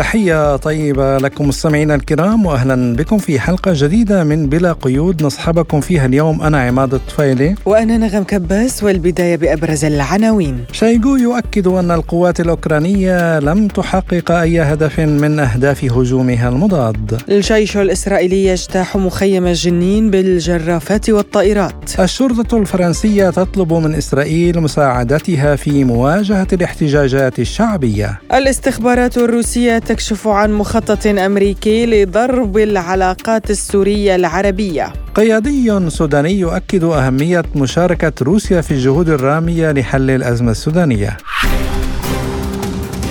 تحية طيبة لكم مستمعينا الكرام وأهلا بكم في حلقة جديدة من بلا قيود. نصحبكم فيها اليوم أنا عماد الطفيلي. وأنا نغم كباس والبداية بأبرز العناوين. شايغو يؤكد أن القوات الأوكرانية لم تحقق أي هدف من أهداف هجومها المضاد. الجيش الإسرائيلي يجتاح مخيم الجنين بالجرافات والطائرات. الشرطة الفرنسية تطلب من إسرائيل مساعدتها في مواجهة الاحتجاجات الشعبية. الاستخبارات الروسية تكشف عن مخطط أمريكي لضرب العلاقات السورية العربية. قيادي سوداني يؤكد أهمية مشاركة روسيا في الجهود الرامية لحل الأزمة السودانية.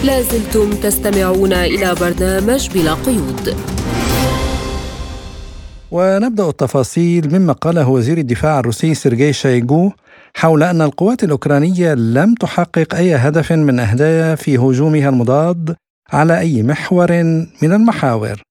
لازلتم تستمعون إلى برنامج بلا قيود. ونبدأ التفاصيل مما قاله وزير الدفاع الروسي سيرجي شايغو حول أن القوات الأوكرانية لم تحقق أي هدف من أهداف هجومها المضاد على أي محور من المحاور.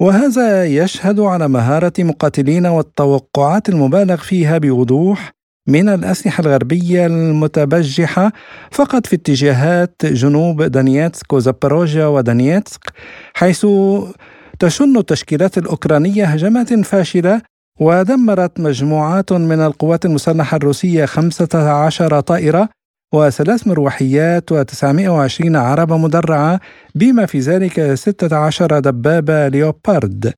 وهذا يشهد على مهارة مقاتلين والتوقعات المبالغ فيها بوضوح من الأسلحة الغربية المتبجحة فقط في اتجاهات جنوب دانيتسك وزاباروجيا ودانيتسك حيث تشن التشكيلات الأوكرانية هجمات فاشلة ودمرت مجموعات من القوات المسلحة الروسية 15 طائرة وثلاث مروحيات و920 عربة مدرعة بما في ذلك 16 دبابة ليوبارد.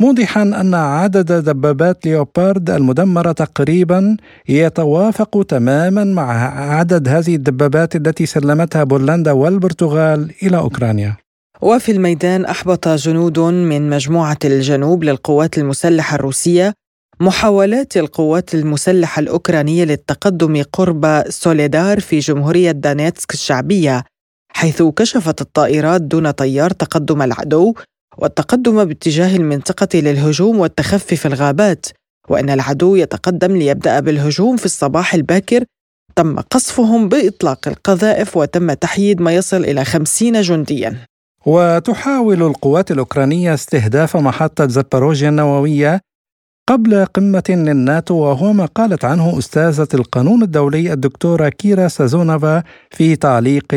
موضحا أن عدد دبابات ليوبارد المدمرة تقريبا يتوافق تماما مع عدد هذه الدبابات التي سلمتها بولندا والبرتغال إلى أوكرانيا. وفي الميدان أحبط جنود من مجموعة الجنوب للقوات المسلحة الروسية محاولات القوات المسلحة الأوكرانية للتقدم قرب سوليدار في جمهورية دانيتسك الشعبية حيث كشفت الطائرات دون طيار تقدم العدو والتقدم باتجاه المنطقة للهجوم والتخفي في الغابات وأن العدو يتقدم ليبدأ بالهجوم في الصباح الباكر. تم قصفهم بإطلاق القذائف وتم تحييد ما يصل إلى خمسين جندياً. وتحاول القوات الأوكرانية استهداف محطة زباروجيا النووية قبل قمة للناتو وهو ما قالت عنه أستاذة القانون الدولي الدكتورة كيرا سازونوفا في تعليق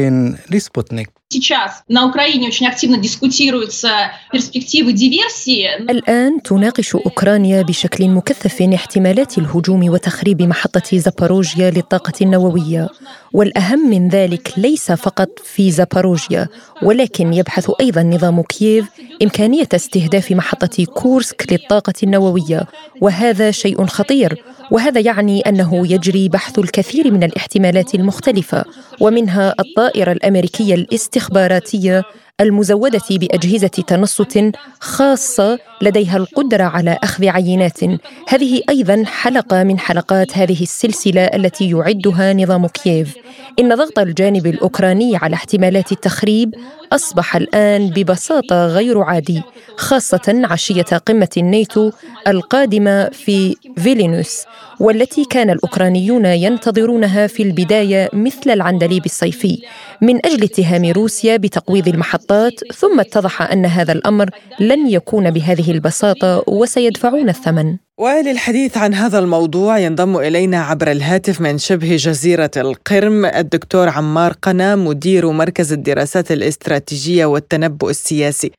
لسبوتنيك. Сейчас на Украине очень активно дискутируются перспективы диверсии. الآن تناقش أوكرانيا بشكل مكثف احتمالات الهجوم وتخريب محطة زاباروجيا للطاقة النووية والأهم من ذلك ليس فقط في زاباروجيا ولكن يبحث أيضا نظام كييف إمكانية استهداف محطة كورسك للطاقة النووية وهذا شيء خطير وهذا يعني أنه يجري بحث الكثير من الاحتمالات المختلفة ومنها الطائرة الأمريكية الاستخباراتية المزودة بأجهزة تنصت خاصة لديها القدرة على أخذ عينات. هذه أيضا حلقة من حلقات هذه السلسلة التي يعدها نظام كييف. إن ضغط الجانب الأوكراني على احتمالات التخريب أصبح الآن ببساطة غير عادي خاصة عشية قمة الناتو القادمة في فيلينوس والتي كان الأوكرانيون ينتظرونها في البداية مثل العندليب الصيفي من أجل اتهام روسيا بتقويض المحطات ثم اتضح أن هذا الأمر لن يكون بهذه البساطة وسيدفعون الثمن وللحديث عن هذا الموضوع ينضم إلينا عبر الهاتف من شبه جزيرة القرم الدكتور عمار قنا مدير مركز الدراسات الاستراتيجية والتنبؤ السياسي.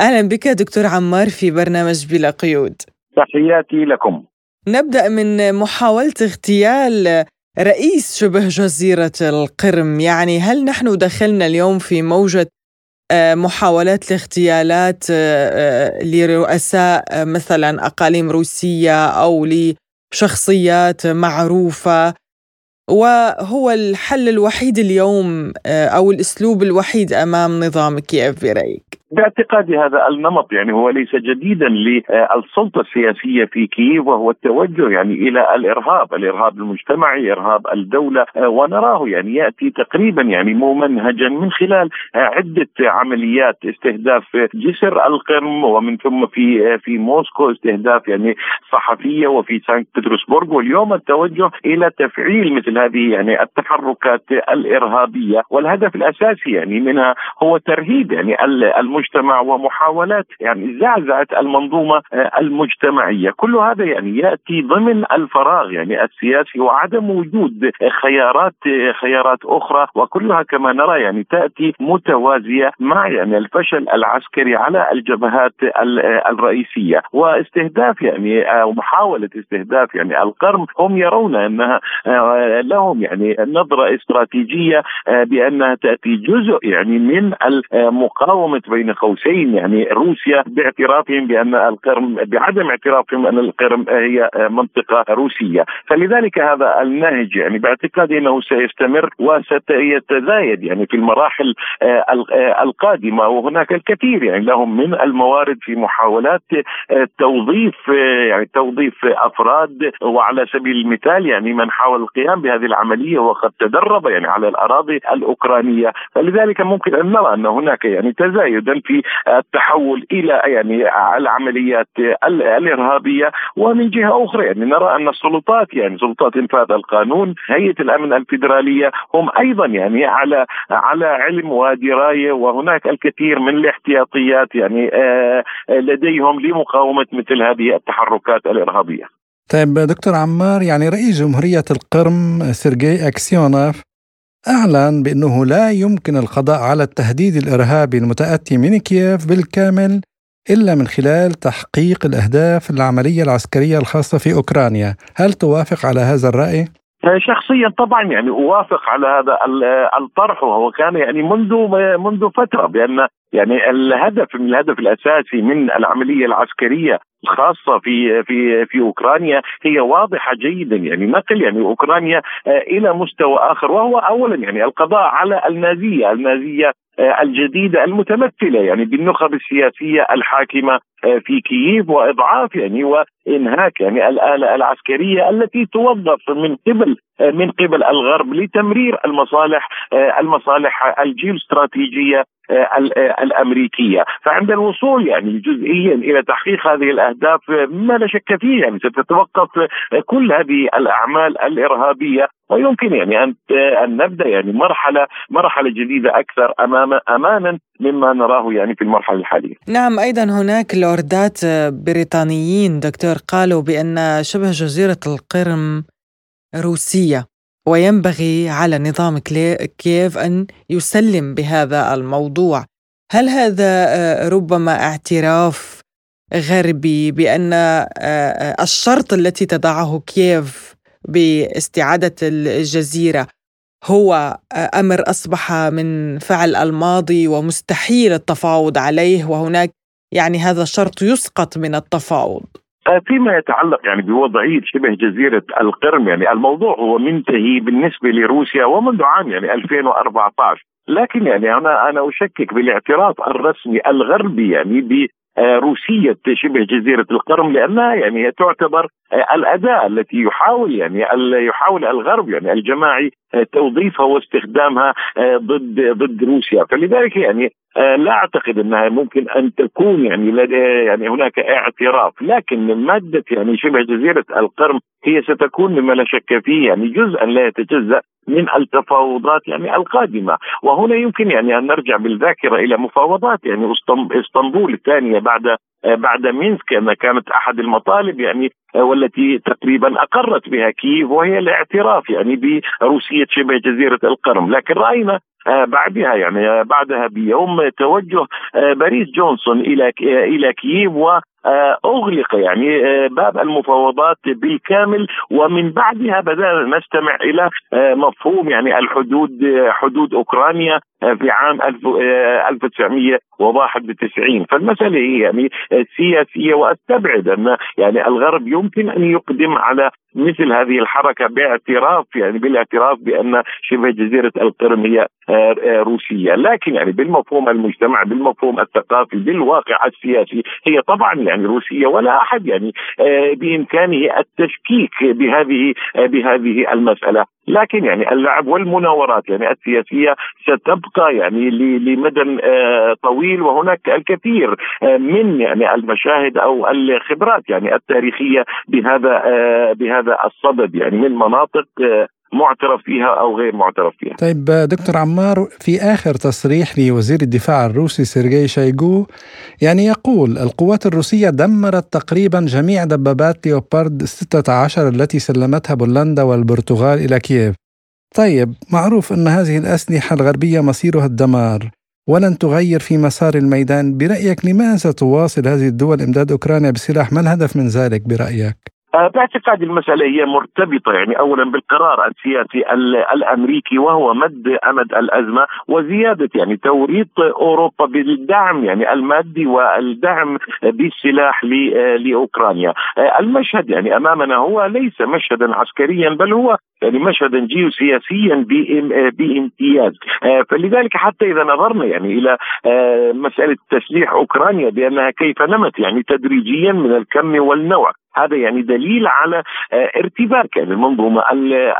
أهلا بك دكتور عمار في برنامج بلا قيود. تحياتي لكم. نبدأ من محاولة اغتيال رئيس شبه جزيرة القرم، يعني هل نحن دخلنا اليوم في موجة آه، محاولات لاغتيالات آه، آه، لرؤساء مثلا أقاليم روسية أو لشخصيات معروفة. وهو الحل الوحيد اليوم أو الأسلوب الوحيد أمام نظام كييف برأيك؟ باعتقادي هذا النمط يعني هو ليس جديدا للسلطه السياسية في كييف وهو التوجه يعني إلى الإرهاب، الإرهاب المجتمعي، إرهاب الدولة ونراه يعني يأتي تقريبا يعني ممنهجا من خلال عدة عمليات استهداف جسر القرم ومن ثم في في موسكو استهداف يعني صحفية وفي سانت بطرسبرغ واليوم التوجه إلى تفعيل مثل هذه يعني التحركات الإرهابية. والهدف الأساسي يعني منها هو ترهيب يعني المجتمع ومحاولات يعني زعزعة المنظومة المجتمعية، كل هذا يعني يأتي ضمن الفراغ يعني السياسي وعدم وجود خيارات خيارات أخرى. وكلها كما نرى يعني تأتي متوازية مع يعني الفشل العسكري على الجبهات الرئيسية. واستهداف يعني أو محاولة استهداف يعني القرم هم يرون أنها لهم يعني نظرة استراتيجية بأنها تأتي جزء يعني من المقاومه بين قوسين يعني روسيا باعترافهم بأن القرم بعدم اعترافهم أن القرم هي منطقة روسية. فلذلك هذا النهج يعني باعتقادي إنه سيستمر وسيتزايد يعني في المراحل القادمة. وهناك الكثير يعني لهم من الموارد في محاولات توظيف يعني توظيف أفراد. وعلى سبيل المثال يعني من حاول القيام بهذه العملية وقد تدرب يعني على الأراضي الأوكرانية. فلذلك ممكن أن نرى أن هناك يعني تزايدا في التحول إلى يعني العمليات الإرهابية ومن جهة أخرى يعني نرى أن السلطات يعني سلطات انفاذ القانون هيئة الأمن الفيدرالية هم أيضا يعني على على علم ودراية وهناك الكثير من الاحتياطيات يعني آه، لديهم لمقاومة مثل هذه التحركات الإرهابية. طيب دكتور عمار يعني رئيس جمهورية القرم سيرجي أكسيونوف أعلن بأنه لا يمكن القضاء على التهديد الإرهابي المتأتي من كييف بالكامل إلا من خلال تحقيق الأهداف العملية العسكرية الخاصة في أوكرانيا هل توافق على هذا الرأي؟ شخصيا طبعا يعني أوافق على هذا الطرح وهو كان يعني منذ منذ فترة بأن يعني الهدف من الهدف الأساسي من العملية العسكرية الخاصة في في في أوكرانيا هي واضحة جيدا يعني نقل يعني أوكرانيا إلى مستوى آخر وهو اولا يعني القضاء على النازية، النازية الجديده المتمثلة يعني بالنخب السياسية الحاكمة في كييف وإضعاف يعني وإنهاك يعني الآلة العسكرية التي توظف من قبل من قبل الغرب لتمرير المصالح المصالح الجيوستراتيجية الأمريكية، فعند الوصول يعني جزئيا إلى تحقيق هذه الأهداف ما لا شك فيه يعني ستتوقف كل هذه الأعمال الإرهابية ويمكن يعني ان أن نبدأ يعني مرحله مرحلة جديدة أكثر امام أمانا مما نراه يعني في المرحلة الحالية. نعم أيضا هناك لوردات بريطانيين دكتور قالوا بأن شبه جزيرة القرم روسية وينبغي على نظام كييف أن يسلم بهذا الموضوع. هل هذا ربما اعتراف غربي بأن الشرط التي تضعه كييف باستعادة الجزيرة. هو أمر أصبح من فعل الماضي ومستحيل التفاوض عليه وهناك يعني هذا الشرط يسقط من التفاوض. فيما يتعلق يعني بوضعيه شبه جزيرة القرم يعني الموضوع هو منتهي بالنسبة لروسيا ومنذ عام يعني 2014 لكن يعني أنا أنا أشكك بالاعتراف الرسمي الغربي يعني روسية شبه جزيرة القرم لأنها يعني تعتبر الأداة التي يحاول يعني يحاول الغرب يعني الجماعي توظيفها واستخدامها ضد ضد روسيا. فلذلك يعني لا أعتقد أنها ممكن أن تكون يعني يعني هناك اعتراف. لكن مادة يعني شبه جزيرة القرم هي ستكون مما لا شك فيه يعني جزءا لا يتجزأ من التفاوضات يعني القادمة. وهنا يمكن يعني أن نرجع بالذاكرة إلى مفاوضات يعني إسطنبول الثانية بعد بعد مينسك كانت أحد المطالب يعني والتي تقريبا أقرت بها كييف وهي الاعتراف يعني بروسية شبه جزيرة القرم، لكن رأينا بعدها يعني بعدها بيوم توجه بوريس جونسون إلى إلى كييف أغلق يعني باب المفاوضات بالكامل ومن بعدها بدأنا نستمع إلى مفهوم يعني الحدود حدود أوكرانيا. في عام 1991 فالمسألة هي يعني سياسية وأستبعد أن يعني الغرب يمكن أن يقدم على مثل هذه الحركة باعتراف يعني بالاعتراف بأن شبه جزيرة القرم هي آه، آه، روسية، لكن يعني بالمفهوم المجتمع بالمفهوم الثقافي بالواقع السياسي هي طبعا يعني روسية ولا أحد يعني آه، بإمكانه التشكيك بهذه بهذه المسألة، لكن يعني اللعب والمناورات يعني السياسية ستبقى يعني لمدى طويل وهناك الكثير من يعني المشاهد أو الخبرات يعني التاريخية بهذا بهذا هذا الصدد يعني من مناطق آه، معترف فيها أو غير معترف فيها. طيب دكتور عمار في آخر تصريح لوزير الدفاع الروسي سيرجي شايغو يعني يقول القوات الروسية دمرت تقريبا جميع دبابات ليوبارد 16 التي سلمتها بولندا والبرتغال إلى كييف. طيب معروف أن هذه الأسلحة الغربية مصيرها الدمار ولن تغير في مسار الميدان برأيك لماذا تواصل هذه الدول إمداد أوكرانيا بسلاح ما الهدف من ذلك برأيك؟ آه، باعتقادي المسألة هي مرتبطة يعني أولا بالقرار السياسي الأمريكي وهو مد أمد الأزمة وزيادة يعني توريط أوروبا بالدعم يعني المادي والدعم بالسلاح لأوكرانيا. آه، المشهد يعني أمامنا هو ليس مشهدا عسكريا بل هو يعني مشهدا جيوسياسيا بامتياز. آه، فلذلك حتى إذا نظرنا يعني إلى مسألة تسليح أوكرانيا بأنها كيف نمت يعني تدريجيا من الكم والنوع. هذا يعني دليل على آه، ارتباك المنظومه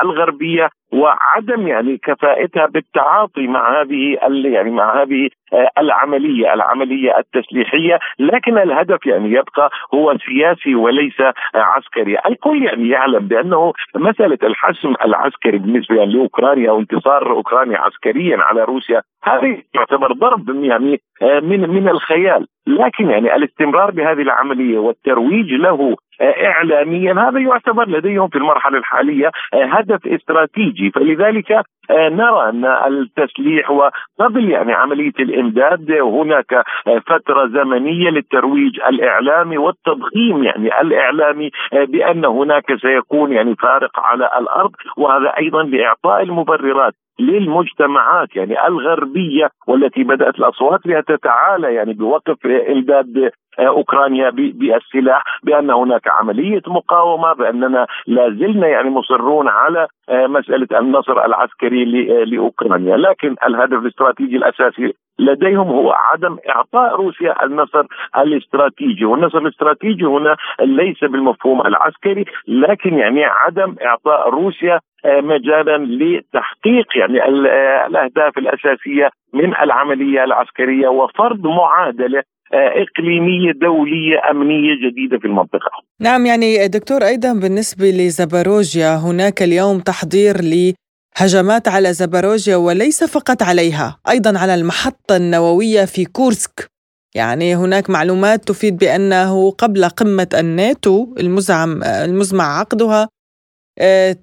الغربية. وعدم يعني كفاءتها بالتعاطي مع هذه يعني مع هذه آه، العملية العملية التسليحية. لكن الهدف يعني يبقى هو سياسي وليس آه، عسكري. الكل يعني يعلم بأنه مسألة الحسم العسكري بالنسبة يعني لأوكرانيا وانتصار اوكرانيا عسكريا على روسيا هذه يعتبر ضرب يعني من من الخيال. لكن يعني الاستمرار بهذه العملية والترويج له اعلاميا هذا يعتبر لديهم في المرحلة الحالية هدف استراتيجي. فلذلك نرى أن التسليح وقبل يعني عملية الإمداد هناك فترة زمنية للترويج الإعلامي والتضخيم يعني الإعلامي بأن هناك سيكون يعني فارق على الأرض وهذا أيضا لاعطاء المبررات. للمجتمعات يعني الغربية والتي بدأت الاصوات بها تتعالى يعني بوقف إمداد أوكرانيا بالسلاح بأن هناك عملية مقاومة بأننا لا زلنا يعني مصرون على آه، مسألة النصر العسكري لأوكرانيا، لكن الهدف الاستراتيجي الأساسي لديهم هو عدم إعطاء روسيا النصر الاستراتيجي، والنصر الاستراتيجي هنا ليس بالمفهوم العسكري لكن يعني عدم إعطاء روسيا آه، مجالا لتحقيق يعني آه، الأهداف الأساسية من العملية العسكرية وفرض معادلة آه، إقليمية دولية أمنية جديدة في المنطقة. نعم يعني دكتور أيضا بالنسبة لزباروجيا هناك اليوم تحضير لهجمات على زباروجيا وليس فقط عليها أيضا على المحطة النووية في كورسك. يعني هناك معلومات تفيد بأنه قبل قمة الناتو المزعم المزمع عقدها آه،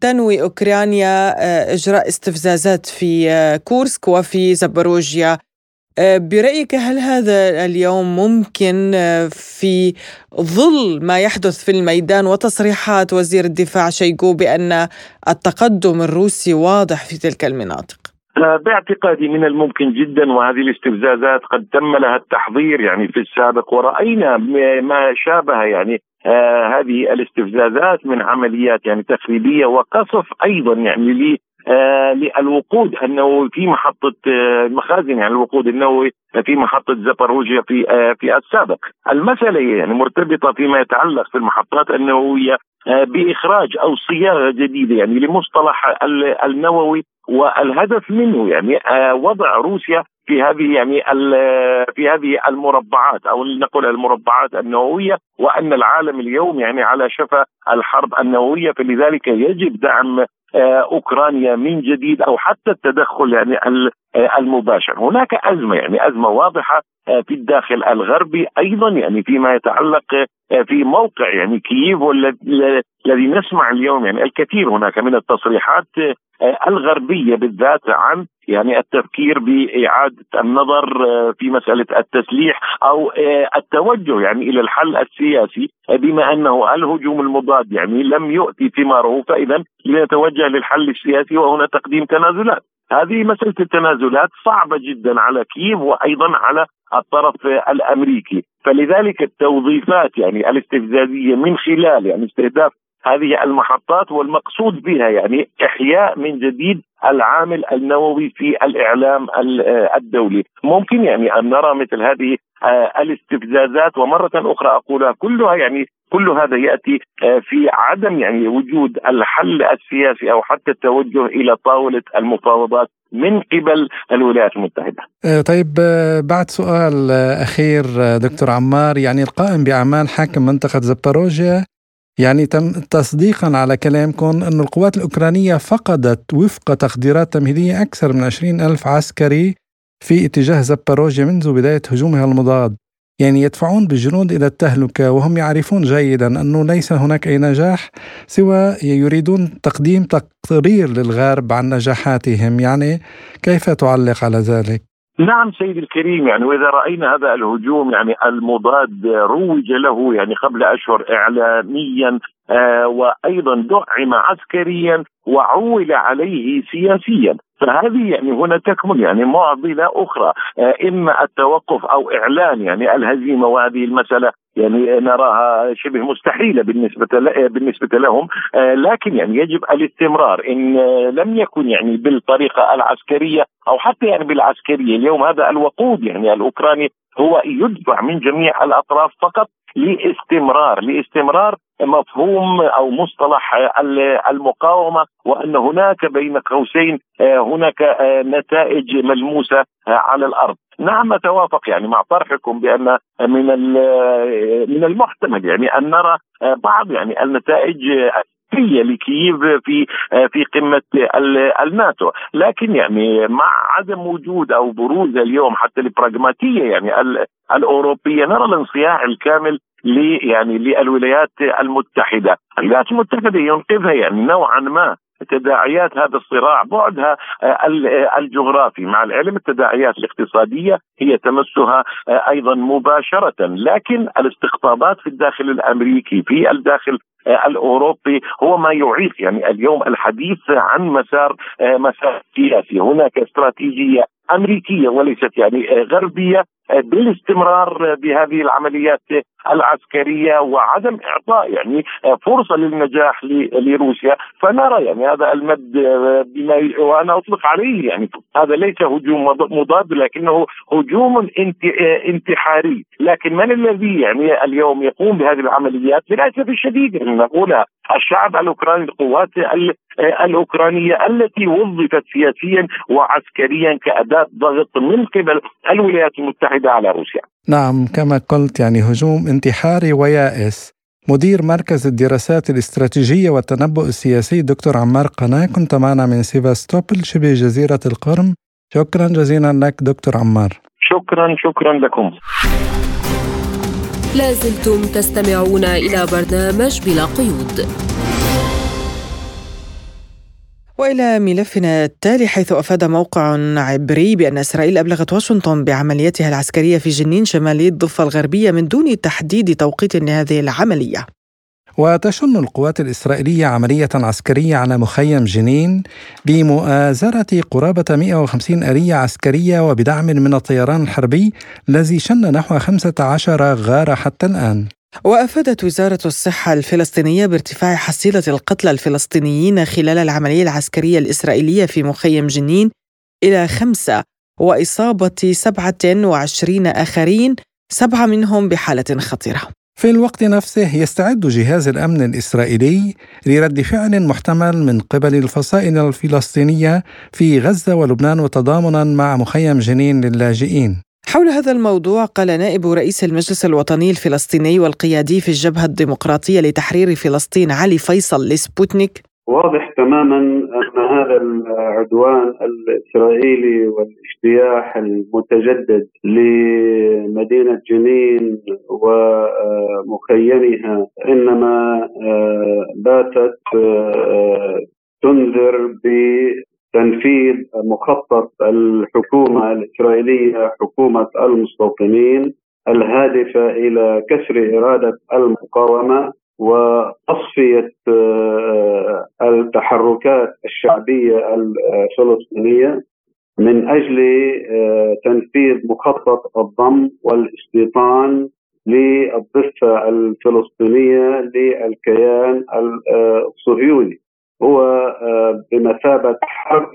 تنوي أوكرانيا آه، إجراء استفزازات في كورسك وفي زباروجيا آه، برأيك هل هذا اليوم ممكن آه، في ظل ما يحدث في الميدان وتصريحات وزير الدفاع شيغو بأن التقدم الروسي واضح في تلك المناطق؟ آه، باعتقادي من الممكن جدا وهذه الاستفزازات قد تم لها التحضير يعني في السابق ورأينا ما شابه يعني آه هذه الاستفزازات من عمليات يعني تخريبية وقصف أيضا يعني آه للوقود النووي في محطة آه مخازن يعني الوقود النووي في محطة زباروجيا في آه في السابق، المسألة يعني مرتبطة فيما يتعلق في المحطات النوويه آه، بإخراج أو صياغة جديدة يعني لمصطلح النووي. والهدف منه يعني آه، وضع روسيا في هذه يعني في هذه المربعات أو نقول المربعات النووية وأن العالم اليوم يعني على شفا الحرب النووية فلذلك يجب دعم آه، أوكرانيا من جديد أو حتى التدخل يعني المباشر، هناك أزمة يعني أزمة واضحة آه، في الداخل الغربي أيضا يعني فيما يتعلق في موقع يعني كييف والذي نسمع اليوم يعني الكثير هناك من التصريحات الغربية بالذات عن يعني التفكير بإعادة النظر في مسألة التسليح أو التوجه يعني إلى الحل السياسي بما أنه الهجوم المضاد يعني لم يؤتي ثماره فاذا لنتوجه للحل السياسي وهنا تقديم تنازلات. هذه مسألة التنازلات صعبة جدا على كييف وأيضا على الطرف الأمريكي. فلذلك التوظيفات يعني الاستفزازية من خلال يعني استهداف هذه المحطات والمقصود بها يعني إحياء من جديد العامل النووي في الإعلام الدولي ممكن يعني أن نرى مثل هذه الاستفزازات ومرة أخرى أقولها كلها يعني كل هذا يأتي آه، في عدم يعني وجود الحل السياسي أو حتى التوجه إلى طاولة المفاوضات من قبل الولايات المتحدة. آه، طيب آه، بعد سؤال أخير دكتور عمار يعني القائم بأعمال حاكم منطقة زباروجيا يعني تم تصديقا على كلامكم أن القوات الأوكرانية فقدت وفق تقديرات تمهيدية أكثر من 20 ألف عسكري في اتجاه زباروجيا منذ بداية هجومها المضاد يعني يدفعون بالجنود إلى التهلكة وهم يعرفون جيدا أنه ليس هناك أي نجاح سوى يريدون تقديم تقرير للغرب عن نجاحاتهم يعني كيف تعلق على ذلك؟ نعم سيدي الكريم يعني وإذا رأينا هذا الهجوم يعني المضاد روج له يعني قبل أشهر اعلاميا آه وأيضا دعم عسكريا وعول عليه سياسيا. فهذه يعني هنا تكمن يعني معضلة أخرى آه، إما التوقف أو إعلان يعني الهزيمة وهذه المسألة يعني نراها شبه مستحيلة بالنسبة بالنسبة لهم. آه، لكن يعني يجب الاستمرار. إن لم يكن يعني بالطريقة العسكرية أو حتى يعني بالعسكرية. اليوم هذا الوقود يعني الأوكراني هو يدفع من جميع الأطراف فقط لاستمرار. لاستمرار مفهوم أو مصطلح المقاومة وأن هناك بين قوسين هناك نتائج ملموسة على الأرض. نعم أتوافق يعني مع طرحكم بأن من من المحتمل يعني أن نرى بعض يعني النتائج هي لكييف في في قمة الناتو، لكن يعني مع عدم وجود أو بروز اليوم حتى البراغماتية يعني الأوروبية نرى الانصياع الكامل يعني للولايات المتحدة، الولايات المتحدة ينقذها يعني نوعا ما تداعيات هذا الصراع. بعدها الجغرافي. مع العلم التداعيات الاقتصادية هي تمسها أيضا مباشرة. لكن الاستقطابات في الداخل الأمريكي في الداخل الأوروبي هو ما يعيق يعني اليوم الحديث عن مسار مسار سياسي. هناك استراتيجية أمريكية وليست يعني غربية. بالاستمرار بهذه العمليات العسكرية وعدم إعطاء يعني فرصة للنجاح لروسيا. فنرى يعني هذا المد بما وأنا أطلق عليه يعني هذا ليس هجوم مضاد لكنه هجوم انتحاري. لكن من الذي يعني اليوم يقوم بهذه العمليات؟ للاسف الشديد يعني نقولها الشعب الأوكراني القوات الأوكرانية التي وظفت سياسيا وعسكريا كأداة ضغط من قبل الولايات المتحدة على روسيا. نعم كما قلت يعني هجوم انتحاري ويائس. مدير مركز الدراسات الاستراتيجية والتنبؤ السياسي دكتور عمار قناة كنت معنا من سيفاستوبل شبه جزيرة القرم شكرا جزيلا لك دكتور عمار شكرا شكرا لكم لازلتم تستمعون إلى برنامج بلا قيود وإلى ملفنا التالي حيث أفاد موقع عبري بأن إسرائيل أبلغت واشنطن بعمليتها العسكرية في جنين شمالي الضفة الغربية من دون تحديد توقيت لهذه العملية. وتشن القوات الإسرائيلية عملية عسكرية على مخيم جنين بمؤازرة قرابة 150 آلية عسكرية وبدعم من الطيران الحربي الذي شن نحو 15 غارة حتى الآن وأفادت وزارة الصحة الفلسطينية بارتفاع حصيلة القتلى الفلسطينيين خلال العملية العسكرية الإسرائيلية في مخيم جنين إلى خمسة وإصابة 27 آخرين سبعة منهم بحالة خطيرة. في الوقت نفسه يستعد جهاز الأمن الإسرائيلي لرد فعل محتمل من قبل الفصائل الفلسطينية في غزة ولبنان وتضامنا مع مخيم جنين للاجئين. حول هذا الموضوع قال نائب رئيس المجلس الوطني الفلسطيني والقيادي في الجبهة الديمقراطية لتحرير فلسطين علي فيصل لسبوتنيك. واضح تماما أن هذا العدوان الإسرائيلي والاجتياح المتجدد لمدينة جنين ومخيمها إنما باتت تنذر بتنفيذ مخطط الحكومة الإسرائيلية حكومة المستوطنين الهادفة إلى كسر إرادة المقاومة وتصفية آه، التحركات الشعبية الفلسطينية من أجل آه، تنفيذ مخطط الضم والاستيطان للضفة الفلسطينية للكيان الصهيوني. هو آه، بمثابة حرب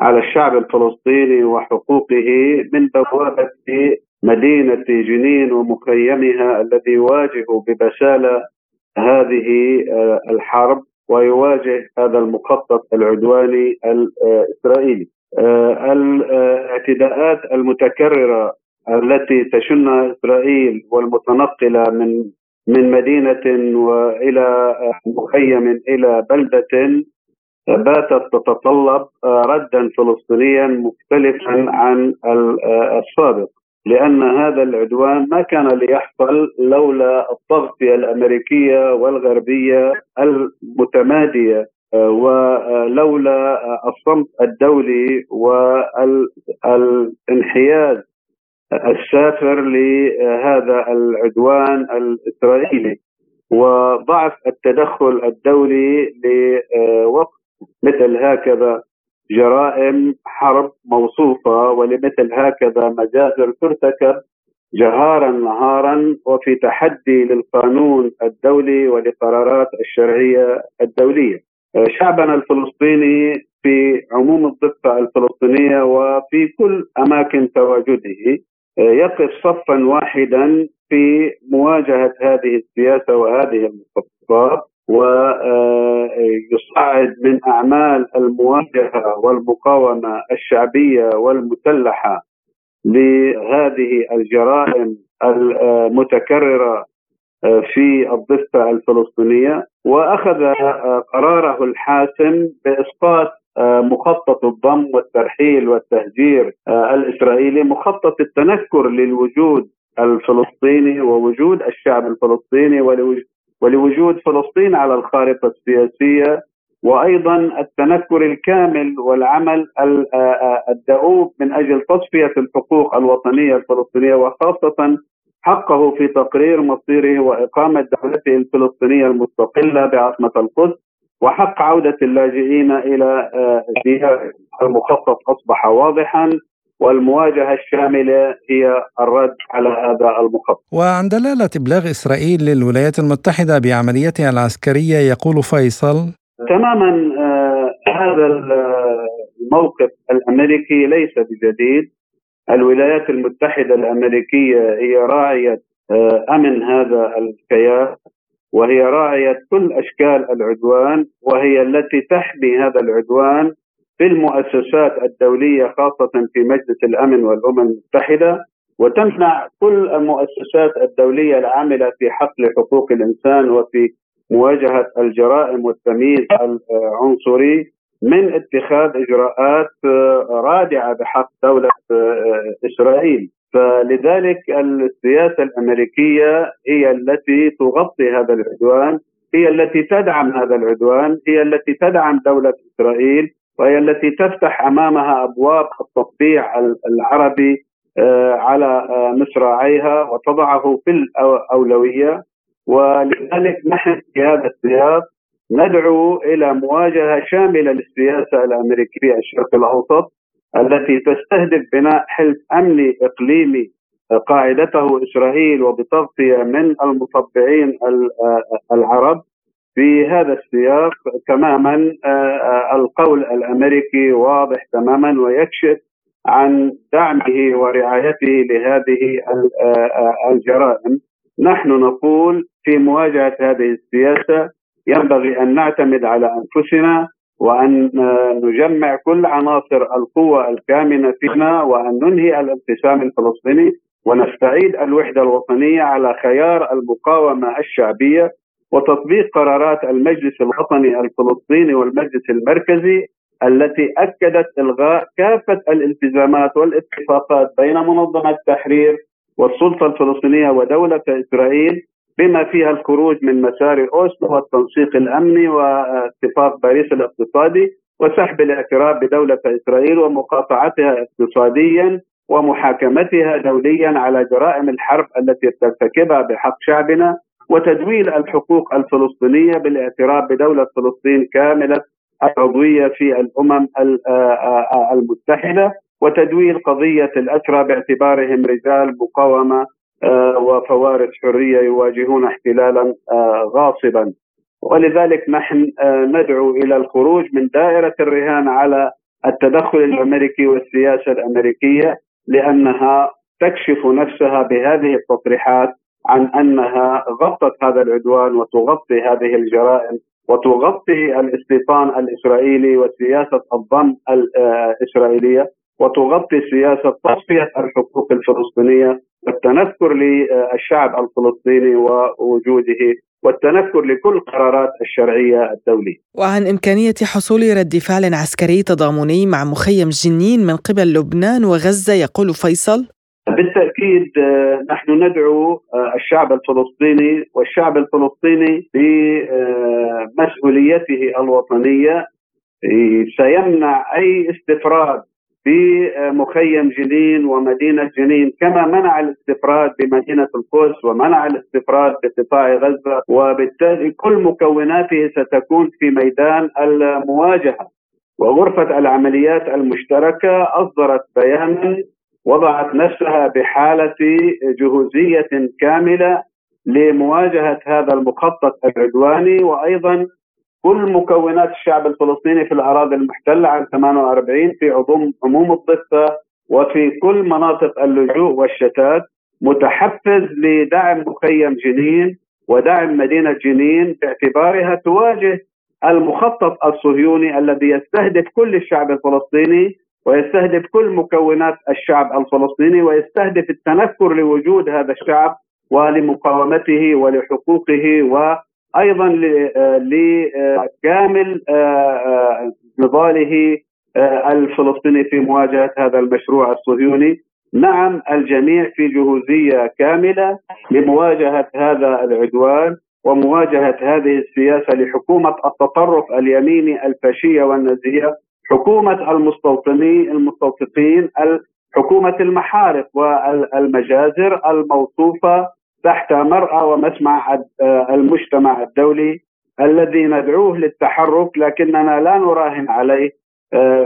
على الشعب الفلسطيني وحقوقه من بوابة مدينة جنين ومخيمها الذي يواجه ببسالة هذه آه، الحرب ويواجه هذا المخطط العدواني الإسرائيلي. آه، الاعتداءات المتكررة التي تشنها إسرائيل والمتنقلة من من مدينة وإلى مخيم إلى بلدة باتت تتطلب ردا فلسطينيا مختلفا عن السابق لأن هذا العدوان ما كان ليحصل لولا التغطية الأمريكية والغربية المتمادية ولولا الصمت الدولي والانحياز السافر لهذا العدوان الإسرائيلي وضعف التدخل الدولي لوقف مثل هكذا جرائم حرب موصوفة ولمثل هكذا مجازر ترتكب جهارا نهارا وفي تحدي للقانون الدولي ولقرارات الشرعية الدولية. شعبنا الفلسطيني في عموم الضفة الفلسطينية وفي كل أماكن تواجده يقف صفا واحدا في مواجهة هذه السياسة وهذه المخططات ويصعد من أعمال المواجهة والمقاومة الشعبية والمسلحة لهذه الجرائم المتكررة في الضفة الفلسطينية وأخذ قراره الحاسم بإسقاط مخطط الضم والترحيل والتهجير الإسرائيلي مخطط التنكر للوجود الفلسطيني ووجود الشعب الفلسطيني ولوجود فلسطين على الخارطة السياسية وأيضا التنكر الكامل والعمل الدؤوب من أجل تصفية الحقوق الوطنية الفلسطينية وخاصة حقه في تقرير مصيره وإقامة دولته الفلسطينية المستقلة بعاصمة القدس. وحق عودة اللاجئين إلى ديارهم المخطط أصبح واضحا والمواجهة الشاملة هي الرد على هذا المخطط. وعن دلاله إبلاغ إسرائيل للولايات المتحدة بعمليتها العسكرية يقول فيصل تماما آه هذا الموقف الأمريكي ليس بجديد. الولايات المتحدة الأمريكية هي راعية آه أمن هذا الكيان وهي راعية كل أشكال العدوان وهي التي تحمي هذا العدوان في المؤسسات الدولية خاصة في مجلس الأمن والأمم المتحدة. وتمنع كل المؤسسات الدولية العاملة في حقل حقوق الإنسان وفي مواجهة الجرائم والتمييز العنصري من اتخاذ إجراءات رادعة بحق دولة إسرائيل. فلذلك السياسة الأمريكية هي التي تغطي هذا العدوان هي التي تدعم هذا العدوان هي التي تدعم دولة إسرائيل وهي التي تفتح أمامها أبواب التطبيع العربي على مصراعيها وتضعه في الأولوية. ولذلك نحن في هذا السياق ندعو إلى مواجهة شاملة للسياسة الأمريكية الشرق الأوسط. التي تستهدف بناء حلف أمني إقليمي قاعدته إسرائيل وبتغطية من المطبعين العرب في هذا السياق تماما القول الأمريكي واضح تماما ويكشف عن دعمه ورعايته لهذه الجرائم. نحن نقول في مواجهة هذه السياسة ينبغي أن نعتمد على أنفسنا وأن نجمع كل عناصر القوة الكامنة فينا وأن ننهي الانقسام الفلسطيني ونستعيد الوحدة الوطنية على خيار المقاومة الشعبية وتطبيق قرارات المجلس الوطني الفلسطيني والمجلس المركزي التي أكدت إلغاء كافة الالتزامات والاتفاقات بين منظمة التحرير والسلطة الفلسطينية ودولة إسرائيل بما فيها الخروج من مسار اوسلو والتنسيق الأمني واتفاق باريس الاقتصادي وسحب الاعتراف بدولة إسرائيل ومقاطعتها اقتصاديا ومحاكمتها دوليا على جرائم الحرب التي ترتكبها بحق شعبنا وتدويل الحقوق الفلسطينية بالاعتراف بدولة فلسطين كاملة العضوية في الأمم المتحدة وتدويل قضية الأسرى باعتبارهم رجال مقاومة وفوارس حرية يواجهون احتلالا غاصبا. ولذلك نحن ندعو إلى الخروج من دائرة الرهان على التدخل الأمريكي والسياسة الأمريكية لأنها تكشف نفسها بهذه التصريحات عن أنها غطت هذا العدوان وتغطي هذه الجرائم وتغطي الاستيطان الإسرائيلي وسياسة الضم الاسرائيليه وتغطي سياسة تصفية الحقوق الفلسطينية والتنكر للشعب الفلسطيني ووجوده والتنكر لكل قرارات الشرعية الدولية. وعن إمكانية حصول رد فعل عسكري تضامني مع مخيم جنين من قبل لبنان وغزة يقول فيصل بالتأكيد آه، نحن ندعو آه، الشعب الفلسطيني والشعب الفلسطيني بمسؤوليته الوطنية سيمنع أي استفراد بمخيم جنين ومدينة جنين كما منع الاستفراد بمدينة القدس ومنع الاستفراد بقطاع غزة وبالتالي كل مكوناته ستكون في ميدان المواجهة. وغرفة العمليات المشتركة أصدرت بيانا وضعت نفسها بحالة جهوزية كاملة لمواجهة هذا المخطط العدواني وأيضا كل مكونات الشعب الفلسطيني في الأراضي المحتلة عام 48 في عموم عموم الضفة وفي كل مناطق اللجوء والشتات متحفز لدعم مخيم جنين ودعم مدينة جنين باعتبارها تواجه المخطط الصهيوني الذي يستهدف كل الشعب الفلسطيني ويستهدف كل مكونات الشعب الفلسطيني ويستهدف التنكر لوجود هذا الشعب ولمقاومته ولحقوقه وأيضا لكامل آه، آه، نضاله آه، الفلسطيني في مواجهة هذا المشروع الصهيوني. نعم الجميع في جهوزية كاملة لمواجهة هذا العدوان ومواجهة هذه السياسة لحكومة التطرف اليميني الفاشية والنازية حكومة المستوطنين المستوطنين حكومه المحارق والمجازر الموصوفة تحت مرأى ومسمع المجتمع الدولي الذي ندعوه للتحرك لكننا لا نراهن عليه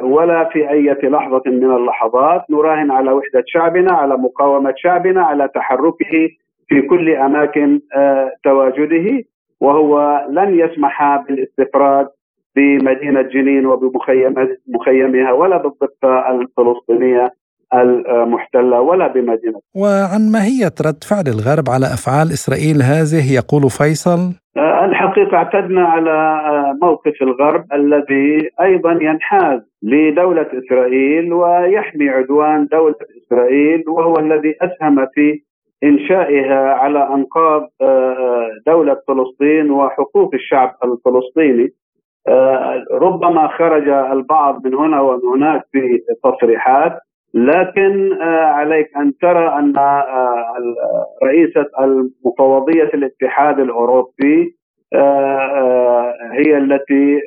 ولا في أي لحظة من اللحظات نراهن على وحدة شعبنا على مقاومة شعبنا على تحركه في كل أماكن تواجده وهو لن يسمح بالاستفراد بمدينة جنين وبمخيمها ولا بالضفة الفلسطينية. المحتلة ولا بمدينة. وعن ماهية رد فعل الغرب على أفعال إسرائيل هذه يقول فيصل. آه، الحقيقة اعتدنا على آه، موقف الغرب الذي أيضا ينحاز لدولة إسرائيل ويحمي عدوان دولة إسرائيل وهو الذي أسهم في إنشائها على أنقاض آه، دولة فلسطين وحقوق الشعب الفلسطيني. ربما خرج البعض من هنا ومن هناك في تصريحات. لكن آه، عليك أن ترى أن آه، رئيسة المفوضيه الاتحاد الأوروبي هي التي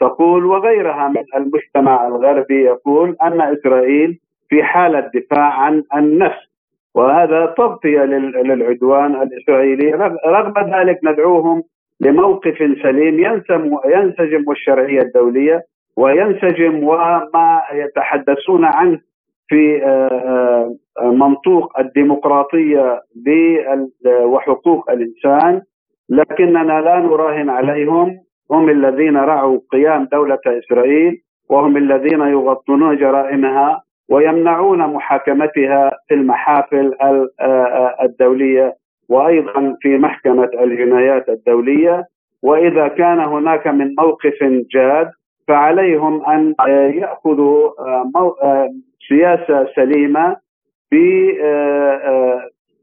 تقول وغيرها من المجتمع الغربي يقول أن إسرائيل في حالة دفاع عن النفس وهذا تغطية للعدوان الإسرائيلي. رغم ذلك ندعوهم لموقف سليم ينسم ينسجم والشرعيه الدولية وينسجم وما يتحدثون عنه في آه، آه، منطوق الديمقراطية وحقوق الإنسان لكننا لا نراهن عليهم. هم الذين رعوا قيام دولة إسرائيل وهم الذين يغطون جرائمها ويمنعون محاكمتها في المحافل آه، الدولية وأيضا في محكمة الجنايات الدولية. وإذا كان هناك من موقف جاد فعليهم أن يأخذوا سياسة سليمة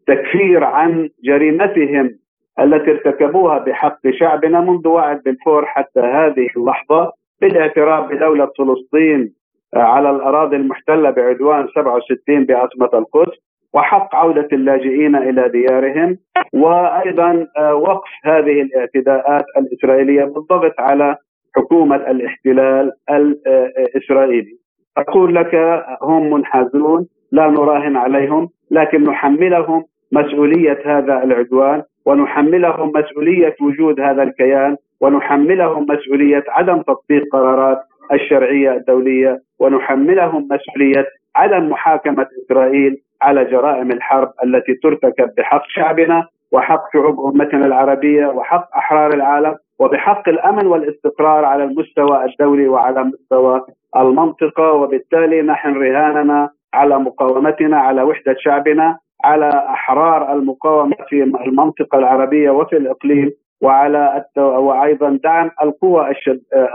بتكفير آه، عن جريمتهم التي ارتكبوها بحق شعبنا منذ وعد بالفور حتى هذه اللحظة بالاعتراف بدولة فلسطين على الأراضي المحتلة بعدوان 67 بعاصمة القدس وحق عودة اللاجئين إلى ديارهم وأيضا آه، وقف هذه الاعتداءات الإسرائيلية بالضبط على حكومة الاحتلال الاسرائيلي. أقول لك هم منحازون لا نراهن عليهم لكن نحملهم مسؤولية هذا العدوان ونحملهم مسؤولية وجود هذا الكيان ونحملهم مسؤولية عدم تطبيق قرارات الشرعية الدولية ونحملهم مسؤولية عدم محاكمة إسرائيل على جرائم الحرب التي ترتكب بحق شعبنا وحق شعوب أمتنا العربية وحق أحرار العالم. وبحق الأمن والاستقرار على المستوى الدولي وعلى مستوى المنطقة وبالتالي نحن رهاننا على مقاومتنا على وحدة شعبنا على أحرار المقاومة في المنطقة العربية وفي الإقليم وعلى وأيضا دعم القوى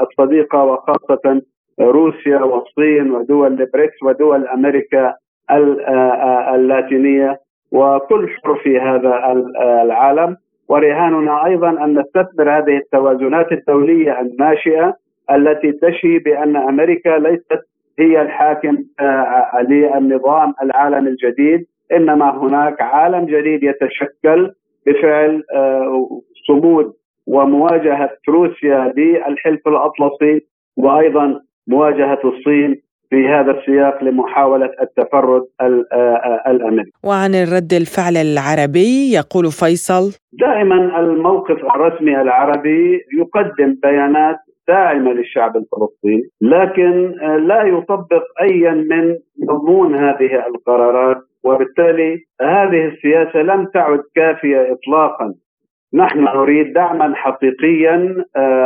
الصديقة وخاصة روسيا والصين ودول البريكس ودول أمريكا اللاتينية وكل حر في هذا العالم. ورهاننا أيضا أن نستثمر هذه التوازنات الدولية الناشئه التي تشي بأن أمريكا ليست هي الحاكم للنظام العالمي الجديد إنما هناك عالم جديد يتشكل بفعل صمود ومواجهة روسيا للحلف الأطلسي وأيضا مواجهة الصين في هذا السياق لمحاولة التفرد الأمريكي. وعن الرد الفعل العربي يقول فيصل دائما الموقف الرسمي العربي يقدم بيانات داعمة للشعب الفلسطيني، لكن لا يطبق ايا من مضمون هذه القرارات وبالتالي هذه السياسة لم تعد كافية اطلاقا نحن نريد دعما حقيقيا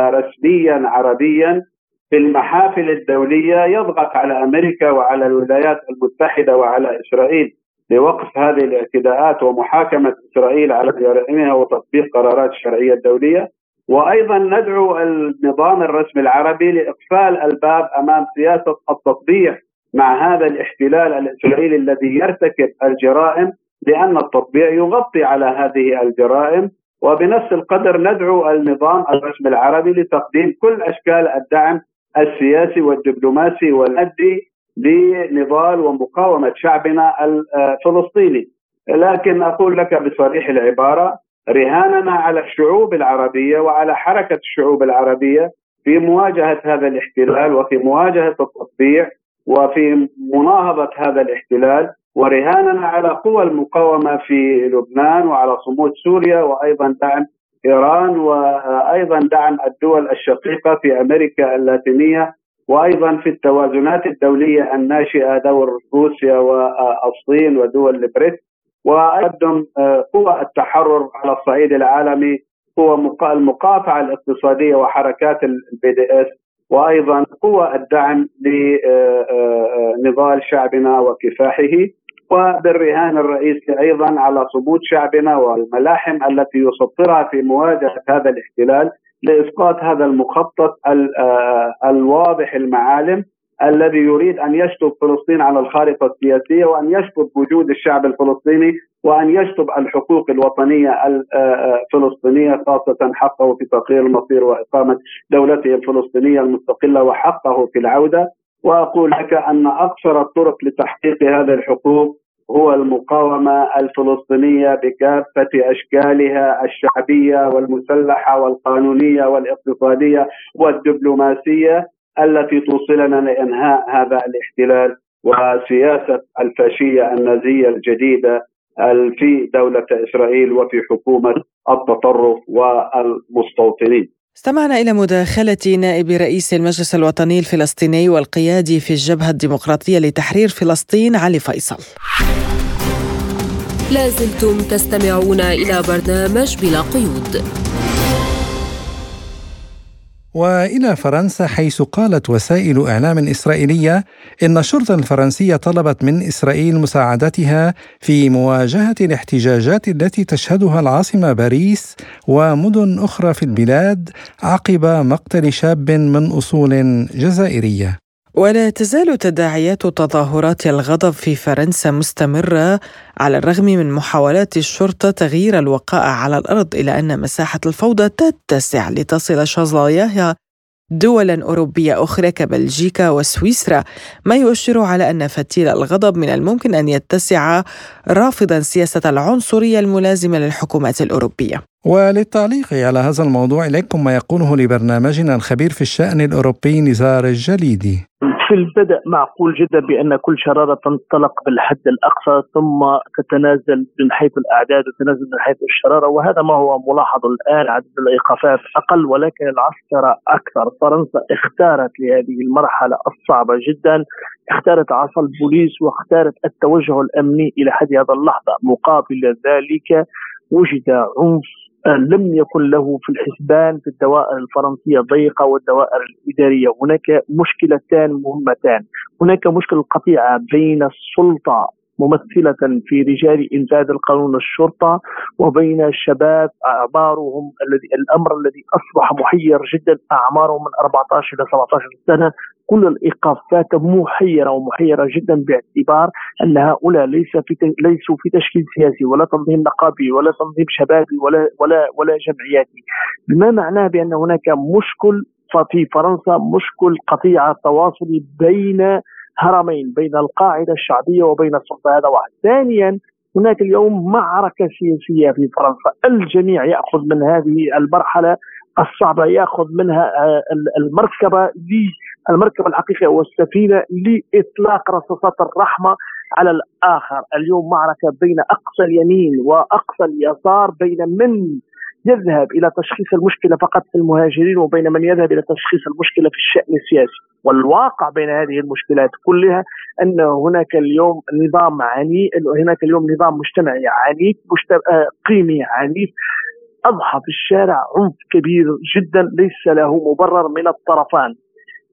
رسميا عربيا في المحافل الدولية يضغط على أمريكا وعلى الولايات المتحدة وعلى إسرائيل لوقف هذه الاعتداءات ومحاكمة إسرائيل على جرائمها وتطبيق قرارات الشرعية الدولية. وأيضا ندعو النظام الرسمي العربي لإقفال الباب أمام سياسة التطبيع مع هذا الاحتلال الإسرائيلي الذي يرتكب الجرائم لأن التطبيع يغطي على هذه الجرائم. وبنفس القدر ندعو النظام الرسمي العربي لتقديم كل أشكال الدعم السياسي والدبلوماسي والمادي لنضال ومقاومة شعبنا الفلسطيني لكن أقول لك بصريح العبارة رهاننا على الشعوب العربية وعلى حركة الشعوب العربية في مواجهة هذا الاحتلال وفي مواجهة التطبيع وفي مناهضة هذا الاحتلال ورهاننا على قوى المقاومة في لبنان وعلى صمود سوريا وأيضا دعم إيران وأيضا دعم الدول الشقيقة في أمريكا اللاتينية وأيضا في التوازنات الدولية الناشئة دور روسيا والصين ودول البريكس وقدم قوى التحرر على الصعيد العالمي قوى المقاطعة الاقتصادية وحركات ال BDS وأيضا قوى الدعم لنضال شعبنا وكفاحه. وبالرهان الرئيسي أيضا على صمود شعبنا والملاحم التي يسطرها في مواجهة هذا الاحتلال لإسقاط هذا المخطط الواضح المعالم الذي يريد أن يشطب فلسطين على الخارطة السياسية وأن يشطب وجود الشعب الفلسطيني وأن يشطب الحقوق الوطنية الفلسطينيه خاصة حقه في تقرير المصير وإقامة دولته الفلسطينية المستقلة وحقه في العودة. وأقول لك أن اقصر الطرق لتحقيق هذه الحقوق هو المقاومة الفلسطينية بكافة أشكالها الشعبية والمسلحة والقانونية والاقتصادية والدبلوماسية التي توصلنا لإنهاء هذا الاحتلال وسياسة الفاشية النازية الجديدة في دولة إسرائيل وفي حكومة التطرف والمستوطنين. استمعنا إلى مداخلة نائب رئيس المجلس الوطني الفلسطيني والقيادي في الجبهة الديمقراطية لتحرير فلسطين علي فيصل. لازلتم تستمعون إلى برنامج بلا قيود. وإلى فرنسا حيث قالت وسائل إعلام إسرائيلية إن الشرطه الفرنسيه طلبت من إسرائيل مساعدتها في مواجهة الاحتجاجات التي تشهدها العاصمة باريس ومدن أخرى في البلاد عقب مقتل شاب من أصول جزائرية. ولا تزال تداعيات تظاهرات الغضب في فرنسا مستمرة على الرغم من محاولات الشرطة تغيير الوقائع على الأرض إلى أن مساحة الفوضى تتسع لتصل شظاياها دولا أوروبية أخرى كبلجيكا وسويسرا ما يؤشر على أن فتيل الغضب من الممكن أن يتسع رافضا سياسة العنصرية الملازمة للحكومات الأوروبية. وللتعليق على هذا الموضوع إليكم ما يقوله لبرنامجنا الخبير في الشأن الأوروبي نزار الجليدي. في البدء معقول جدا بأن كل شرارة تنطلق بالحد الأقصى ثم تتنازل من حيث الأعداد وتتنازل من حيث الشرارة وهذا ما هو ملاحظ الآن عدد الإيقافات. أقل ولكن العسكره أكثر. فرنسا اختارت لهذه المرحلة الصعبة جدا. اختارت عصا البوليس واختارت التوجه الأمني إلى حد هذا اللحظة. مقابل ذلك وجد عنف لم يكن له في الحسبان في الدوائر الفرنسية ضيقة والدوائر الإدارية. هناك مشكلتان مهمتان. هناك مشكلة قطيعة بين السلطة ممثلة في رجال إنفاذ القانون الشرطة وبين الشباب أعمارهم الذي الأمر الذي أصبح محير جدا أعمارهم من 14 إلى 17 سنة. كل الايقافات محيرة ومحيرة جدا باعتبار أن هؤلاء ليس في ليسوا في تشكيل سياسي ولا تنظيم نقابي ولا تنظيم شبابي ولا ولا ولا جمعياتي. بما معناه بأن هناك مشكل في فرنسا مشكل قطيعه تواصلي بين هرمين بين القاعدة الشعبية وبين السلطه هذا واحد. ثانيا هناك اليوم معركة سياسية في فرنسا. الجميع يأخذ من هذه المرحلة الصعبة يأخذ منها آه، المركبة المركبة الحقيقيه والسفينة لإطلاق رصاصات الرحمة على الآخر، اليوم معركة بين أقصى اليمين وأقصى اليسار بين من؟ يذهب إلى تشخيص المشكلة فقط في المهاجرين وبين من يذهب إلى تشخيص المشكلة في الشأن السياسي، والواقع بين هذه المشكلات كلها أن هناك اليوم نظام عنيف هناك اليوم نظام مجتمعي عنيف آه، قيمي عنيف أضحى في الشارع عنف كبير جدا ليس له مبرر من الطرفان.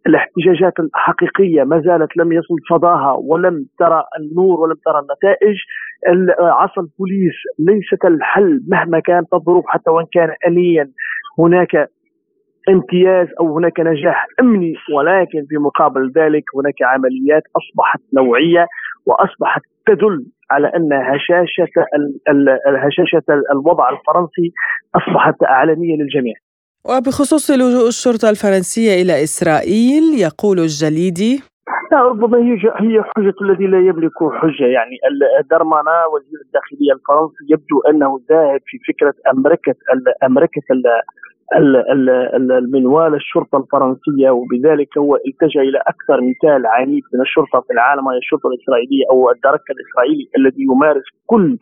الاحتجاجات الحقيقية ما زالت لم يصل صداها ولم ترى النور ولم ترى النتائج. عصا البوليس ليست الحل مهما كانت الظروف حتى وإن كان انيا هناك امتياز أو هناك نجاح أمني ولكن في مقابل ذلك هناك عمليات أصبحت نوعية وأصبحت تدل على أن هشاشة هشاشة الوضع الفرنسي أصبحت إعلانية للجميع. وبخصوص لجوء الشرطة الفرنسية إلى إسرائيل يقول الجليدي لا ربما هي هي حجة الذي لا يملك حجة. يعني درمانا وزير الداخلية الفرنسي يبدو أنه ذاهب في فكرة أمريكا أمريكا المنوال الشرطة الفرنسية وبذلك هو التجأ إلى أكثر مثال عنيف من الشرطة في العالم هي الشرطة الإسرائيلية أو الدرك الإسرائيلي الذي يمارس كل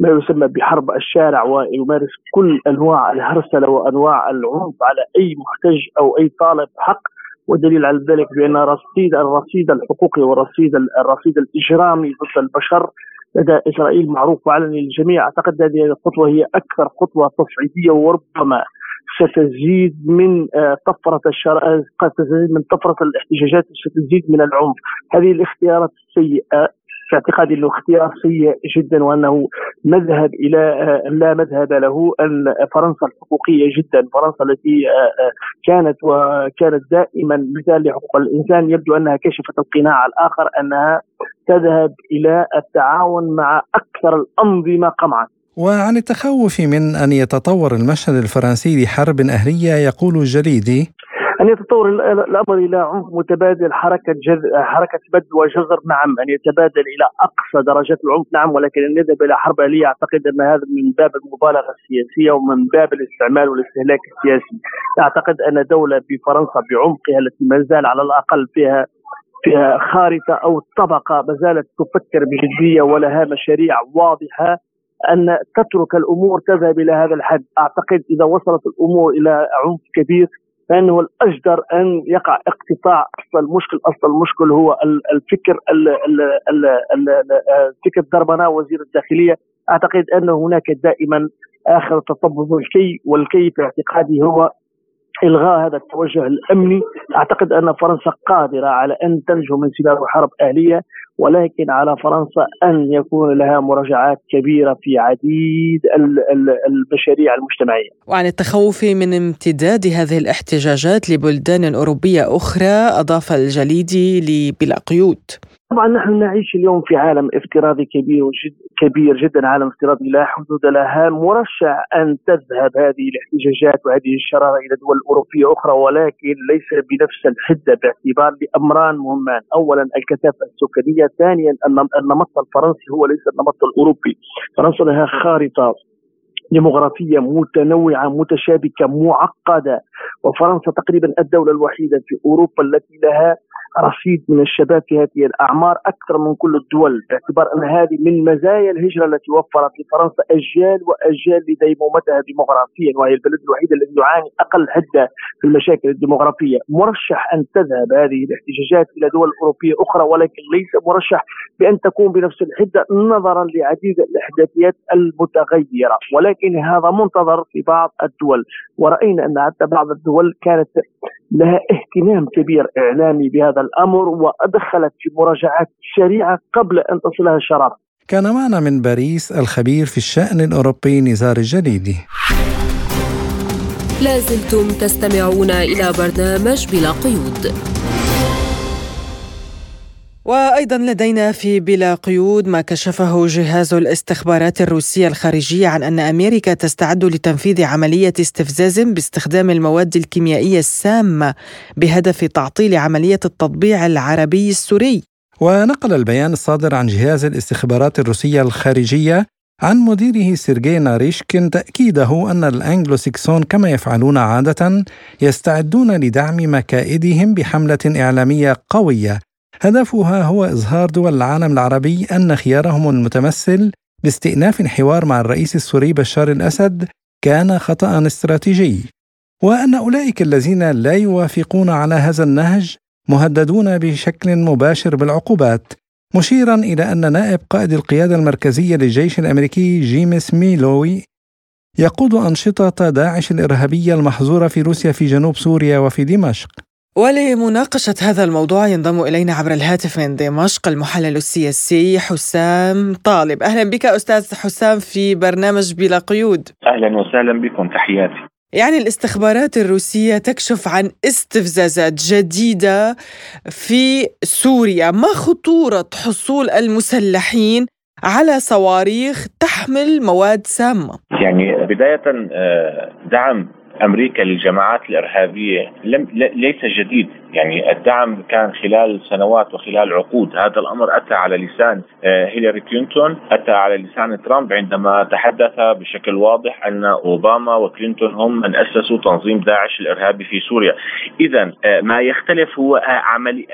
ما يسمى بحرب الشارع ويمارس كل أنواع الهرسلة وأنواع العنف على أي محتج أو أي طالب حق. والدليل على ذلك بأن رصيد الرصيد الحقوقي والرصيد الرصيد الإجرامي ضد البشر لدى إسرائيل معروف وعلني للجميع. أعتقد هذه الخطوة هي أكثر خطوة تصعيدية وربما ستزيد من آه، طفرة الشر... قد تزيد من طفرة الاحتجاجات ستزيد من العنف. هذه الاختيارات السيئة. في اعتقادي أنه اختيار سيء جدا وأنه مذهب إلى لا مذهب له أن فرنسا الحقوقية جدا فرنسا التي آه، آه، كانت وكانت دائما مثال لحقوق الإنسان يبدو أنها كشفت القناع الآخر أنها تذهب إلى التعاون مع أكثر الأنظمة قمعا. وعن التخوف من أن يتطور المشهد الفرنسي لحرب أهلية يقول الجليدي أن يتطور الأمر إلى عنف متبادل حركة جذ... حركة بد وجزر نعم أن يتبادل إلى أقصى درجات العنف نعم ولكن أن يذهب إلى حرب آلية أعتقد أن هذا من باب المبالغة السياسية ومن باب الاستعمال والاستهلاك السياسي. أعتقد أن دولة بفرنسا بعمقها التي ما زال على الأقل فيها فيها خارطة أو طبقة ما زالت تفكر بجدية ولها مشاريع واضحة أن تترك الأمور تذهب إلى هذا الحد، أعتقد إذا وصلت الأمور إلى عنف كبير فإنه الأجدر أن يقع اقتطاع أصل المشكل. أصل المشكل هو الفكر الفكر دربنا وزير الداخلية. أعتقد أن هناك دائما آخر تطبب الكي والكي في اعتقادي هو إلغاء هذا التوجه الأمني أعتقد أن فرنسا قادرة على أن تنجو من سباق حرب أهلية ولكن على فرنسا أن يكون لها مراجعات كبيرة في عديد المشاريع المجتمعية. وعن التخوف من امتداد هذه الاحتجاجات لبلدان أوروبية أخرى أضاف الجليدي بلا قيود. طبعا نحن نعيش اليوم في عالم افتراضي كبير وجد كبير جدا عالم افتراضي لا حدود لها مرشح أن تذهب هذه الاحتجاجات وهذه الشرارة إلى دول أوروبية أخرى؟ ولكن ليس بنفس الحدة باعتبار لأمران مهمان، اولا الكثافة السكانية، ثانيا النمط الفرنسي هو ليس النمط الأوروبي، فرنسا لها خارطة ديموغرافية متنوعة متشابكة معقدة. وفرنسا تقريبا الدولة الوحيدة في أوروبا التي لها رصيد من الشباب في هذه الأعمار أكثر من كل الدول باعتبار أن هذه من مزايا الهجرة التي وفرت لفرنسا أجيال وأجيال لديمومتها ديموغرافيا وهي البلد الوحيد الذي يعاني أقل حدة في المشاكل الديموغرافية. مرشح أن تذهب هذه الاحتجاجات إلى دول أوروبية أخرى ولكن ليس مرشح بأن تكون بنفس الحدة نظرا لعديد الإحداثيات المتغيرة. ولكن هذا منتظر في بعض الدول ورأينا أن حتى بعض الدول كانت لها اهتمام كبير إعلامي بهذا الأمر وأدخلت في مراجعات سريعة قبل أن تصلها الشرارة. كان معنا من باريس الخبير في الشأن الأوروبي نزار الجليدي. لازلتم تستمعون إلى برنامج بلا قيود. وأيضا لدينا في بلا قيود ما كشفه جهاز الاستخبارات الروسية الخارجية عن أن أمريكا تستعد لتنفيذ عملية استفزاز باستخدام المواد الكيميائية السامة بهدف تعطيل عملية التطبيع العربي السوري. ونقل البيان الصادر عن جهاز الاستخبارات الروسية الخارجية عن مديره سيرجي ناريشكين تأكيده أن الأنجلو سيكسون كما يفعلون عادة يستعدون لدعم مكائدهم بحملة إعلامية قوية هدفها هو إظهار دول العالم العربي أن خيارهم المتمثل باستئناف حوار مع الرئيس السوري بشار الأسد كان خطأ استراتيجي وأن أولئك الذين لا يوافقون على هذا النهج مهددون بشكل مباشر بالعقوبات مشيرا إلى أن نائب قائد القيادة المركزية للجيش الأمريكي جيمس ميلوي يقود أنشطة داعش الإرهابية المحظورة في روسيا في جنوب سوريا وفي دمشق. ولمناقشة هذا الموضوع ينضم إلينا عبر الهاتف من دمشق المحلل السياسي حسام طالب. أهلا بك أستاذ حسام في برنامج بلا قيود. أهلا وسهلا بكم تحياتي. يعني الاستخبارات الروسية تكشف عن استفزازات جديدة في سوريا. ما خطورة حصول المسلحين على صواريخ تحمل مواد سامة؟ يعني بداية آه، دعم أمريكا للجماعات الإرهابية لم ليس جديد. يعني الدعم كان خلال سنوات وخلال عقود. هذا الأمر أتى على لسان آه، هيلاري كلينتون أتى على لسان ترامب عندما تحدث بشكل واضح أن أوباما وكلينتون هم من أسسوا تنظيم داعش الإرهابي في سوريا. اذا آه، ما يختلف هو آه، عمل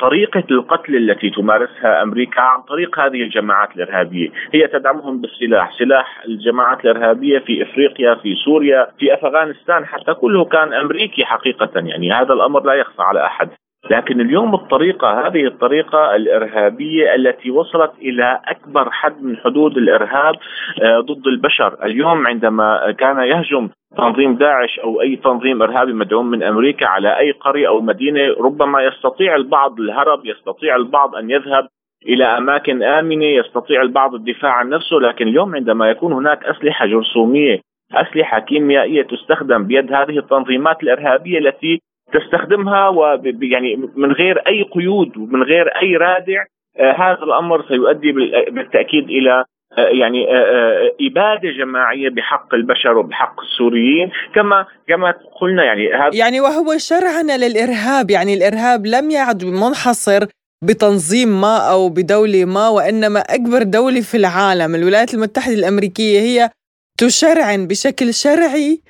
طريقة القتل التي تمارسها أمريكا عن طريق هذه الجماعات الإرهابية. هي تدعمهم بالسلاح. سلاح الجماعات الإرهابية في إفريقيا في سوريا في أفغانستان حتى كله كان أمريكي حقيقة. يعني هذا الأمر لا يخفى على أحد. لكن اليوم الطريقة هذه الطريقة الإرهابية التي وصلت إلى أكبر حد من حدود الإرهاب آه، ضد البشر، اليوم عندما كان يهجم تنظيم داعش أو أي تنظيم إرهابي مدعوم من أمريكا على أي قرية أو مدينة ربما يستطيع البعض الهرب، يستطيع البعض أن يذهب إلى أماكن آمنة، يستطيع البعض الدفاع عن نفسه، لكن اليوم عندما يكون هناك أسلحة جرثومية أسلحة كيميائية تستخدم بيد هذه التنظيمات الإرهابية التي تستخدمها ويعني من غير أي قيود ومن غير أي رادع آه هذا الأمر سيؤدي بالتأكيد إلى آه يعني آه, إبادة جماعية بحق البشر وبحق السوريين. كما كما قلنا يعني هذا يعني وهو شرعنه للإرهاب يعني الإرهاب لم يعد منحصر بتنظيم ما أو بدولة ما وإنما أكبر دولة في العالم الولايات المتحدة الأمريكية هي تشرعن بشكل شرعي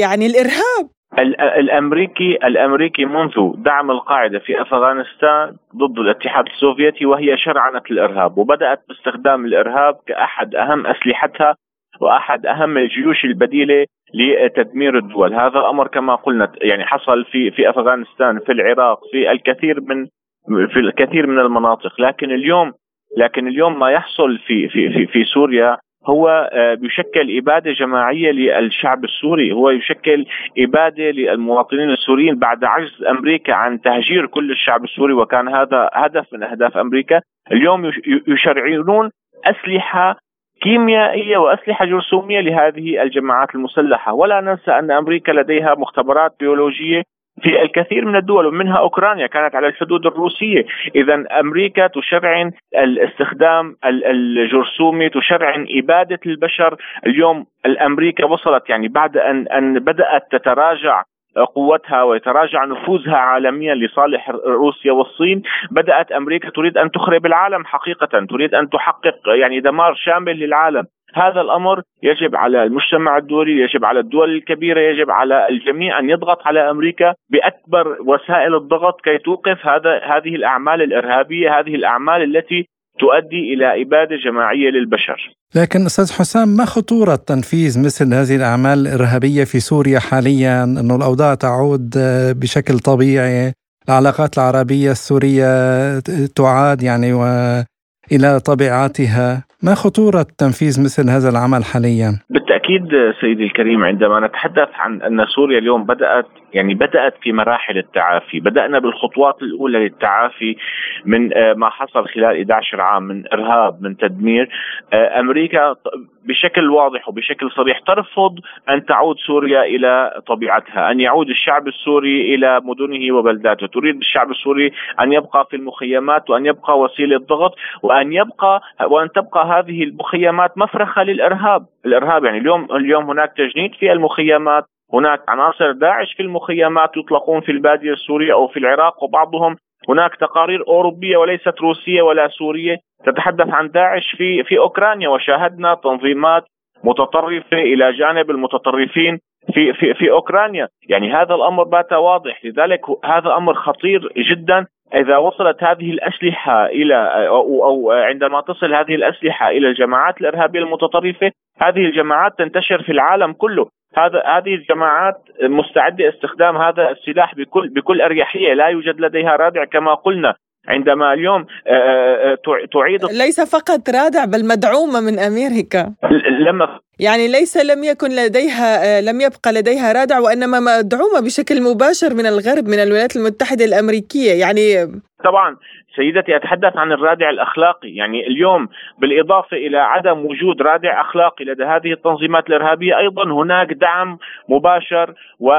يعني الإرهاب. الامريكي الأمريكي منذ دعم القاعدة في أفغانستان ضد الاتحاد السوفيتي وهي شرعنه الإرهاب وبدأت باستخدام الإرهاب كأحد أهم أسلحتها وأحد أهم الجيوش البديلة لتدمير الدول، هذا الأمر كما قلنا يعني حصل في في أفغانستان، في العراق، في الكثير من في الكثير من المناطق، لكن اليوم لكن اليوم ما يحصل في في في, في سوريا هو آه، بيشكل إبادة جماعية للشعب السوري. هو يشكل إبادة للمواطنين السوريين بعد عجز أمريكا عن تهجير كل الشعب السوري وكان هذا هدف من أهداف أمريكا. اليوم يشرعون أسلحة كيميائية وأسلحة جرثومية لهذه الجماعات المسلحة. ولا ننسى أن أمريكا لديها مختبرات بيولوجية في الكثير من الدول ومنها أوكرانيا كانت على الحدود الروسية، اذا أمريكا تشرعن الاستخدام الجرثومي، تشرعن إبادة البشر، اليوم الأمريكا وصلت يعني بعد ان أن بدأت تتراجع قوتها ويتراجع نفوذها عالميا لصالح روسيا والصين. بدأت أمريكا تريد أن تخرب العالم حقيقه تريد أن تحقق يعني دمار شامل للعالم. هذا الأمر يجب على المجتمع الدولي يجب على الدول الكبيرة يجب على الجميع أن يضغط على أمريكا بأكبر وسائل الضغط كي توقف هذا هذه الأعمال الإرهابية هذه الأعمال التي تؤدي إلى إبادة جماعية للبشر. لكن أستاذ حسام ما خطورة تنفيذ مثل هذه الأعمال الإرهابية في سوريا حاليا إنه الأوضاع تعود بشكل طبيعي العلاقات العربية السورية تعاد يعني وإلى طبيعتها ما خطورة تنفيذ مثل هذا العمل حاليا؟ بالتأكيد سيدي الكريم عندما نتحدث عن أن سوريا اليوم بدأت يعني بدأت في مراحل التعافي. بدأنا بالخطوات الأولى للتعافي من آه، ما حصل خلال 11 عام من إرهاب من تدمير. آه، أمريكا بشكل واضح وبشكل صريح ترفض أن تعود سوريا إلى طبيعتها أن يعود الشعب السوري إلى مدنه وبلداته. تريد الشعب السوري أن يبقى في المخيمات وأن يبقى وسيلة ضغط وأن يبقى وأن تبقى هذه المخيمات مفرخة للإرهاب. الإرهاب يعني اليوم اليوم هناك تجنيد في المخيمات. هناك عناصر داعش في المخيمات يطلقون في البادية السورية أو في العراق وبعضهم هناك تقارير أوروبية وليست روسية ولا سورية تتحدث عن داعش في في أوكرانيا وشاهدنا تنظيمات متطرفة إلى جانب المتطرفين في في في أوكرانيا، يعني هذا الأمر بات واضح، لذلك هذا أمر خطير جدا إذا وصلت هذه الأسلحة إلى أو أو عندما تصل هذه الأسلحة إلى الجماعات الإرهابية المتطرفة، هذه الجماعات تنتشر في العالم كله، هذا هذه الجماعات مستعدة استخدام هذا السلاح بكل بكل أريحية، لا يوجد لديها رادع كما قلنا، عندما اليوم آه، آه، آه، تعيد ليس فقط رادع بل مدعومة من أمريكا لما يعني ليس لم يكن لديها لم يبقى لديها رادع وإنما مدعومة بشكل مباشر من الغرب من الولايات المتحدة الأمريكية. يعني طبعا سيدتي أتحدث عن الرادع الأخلاقي، يعني اليوم بالإضافة إلى عدم وجود رادع أخلاقي لدى هذه التنظيمات الإرهابية أيضا هناك دعم مباشر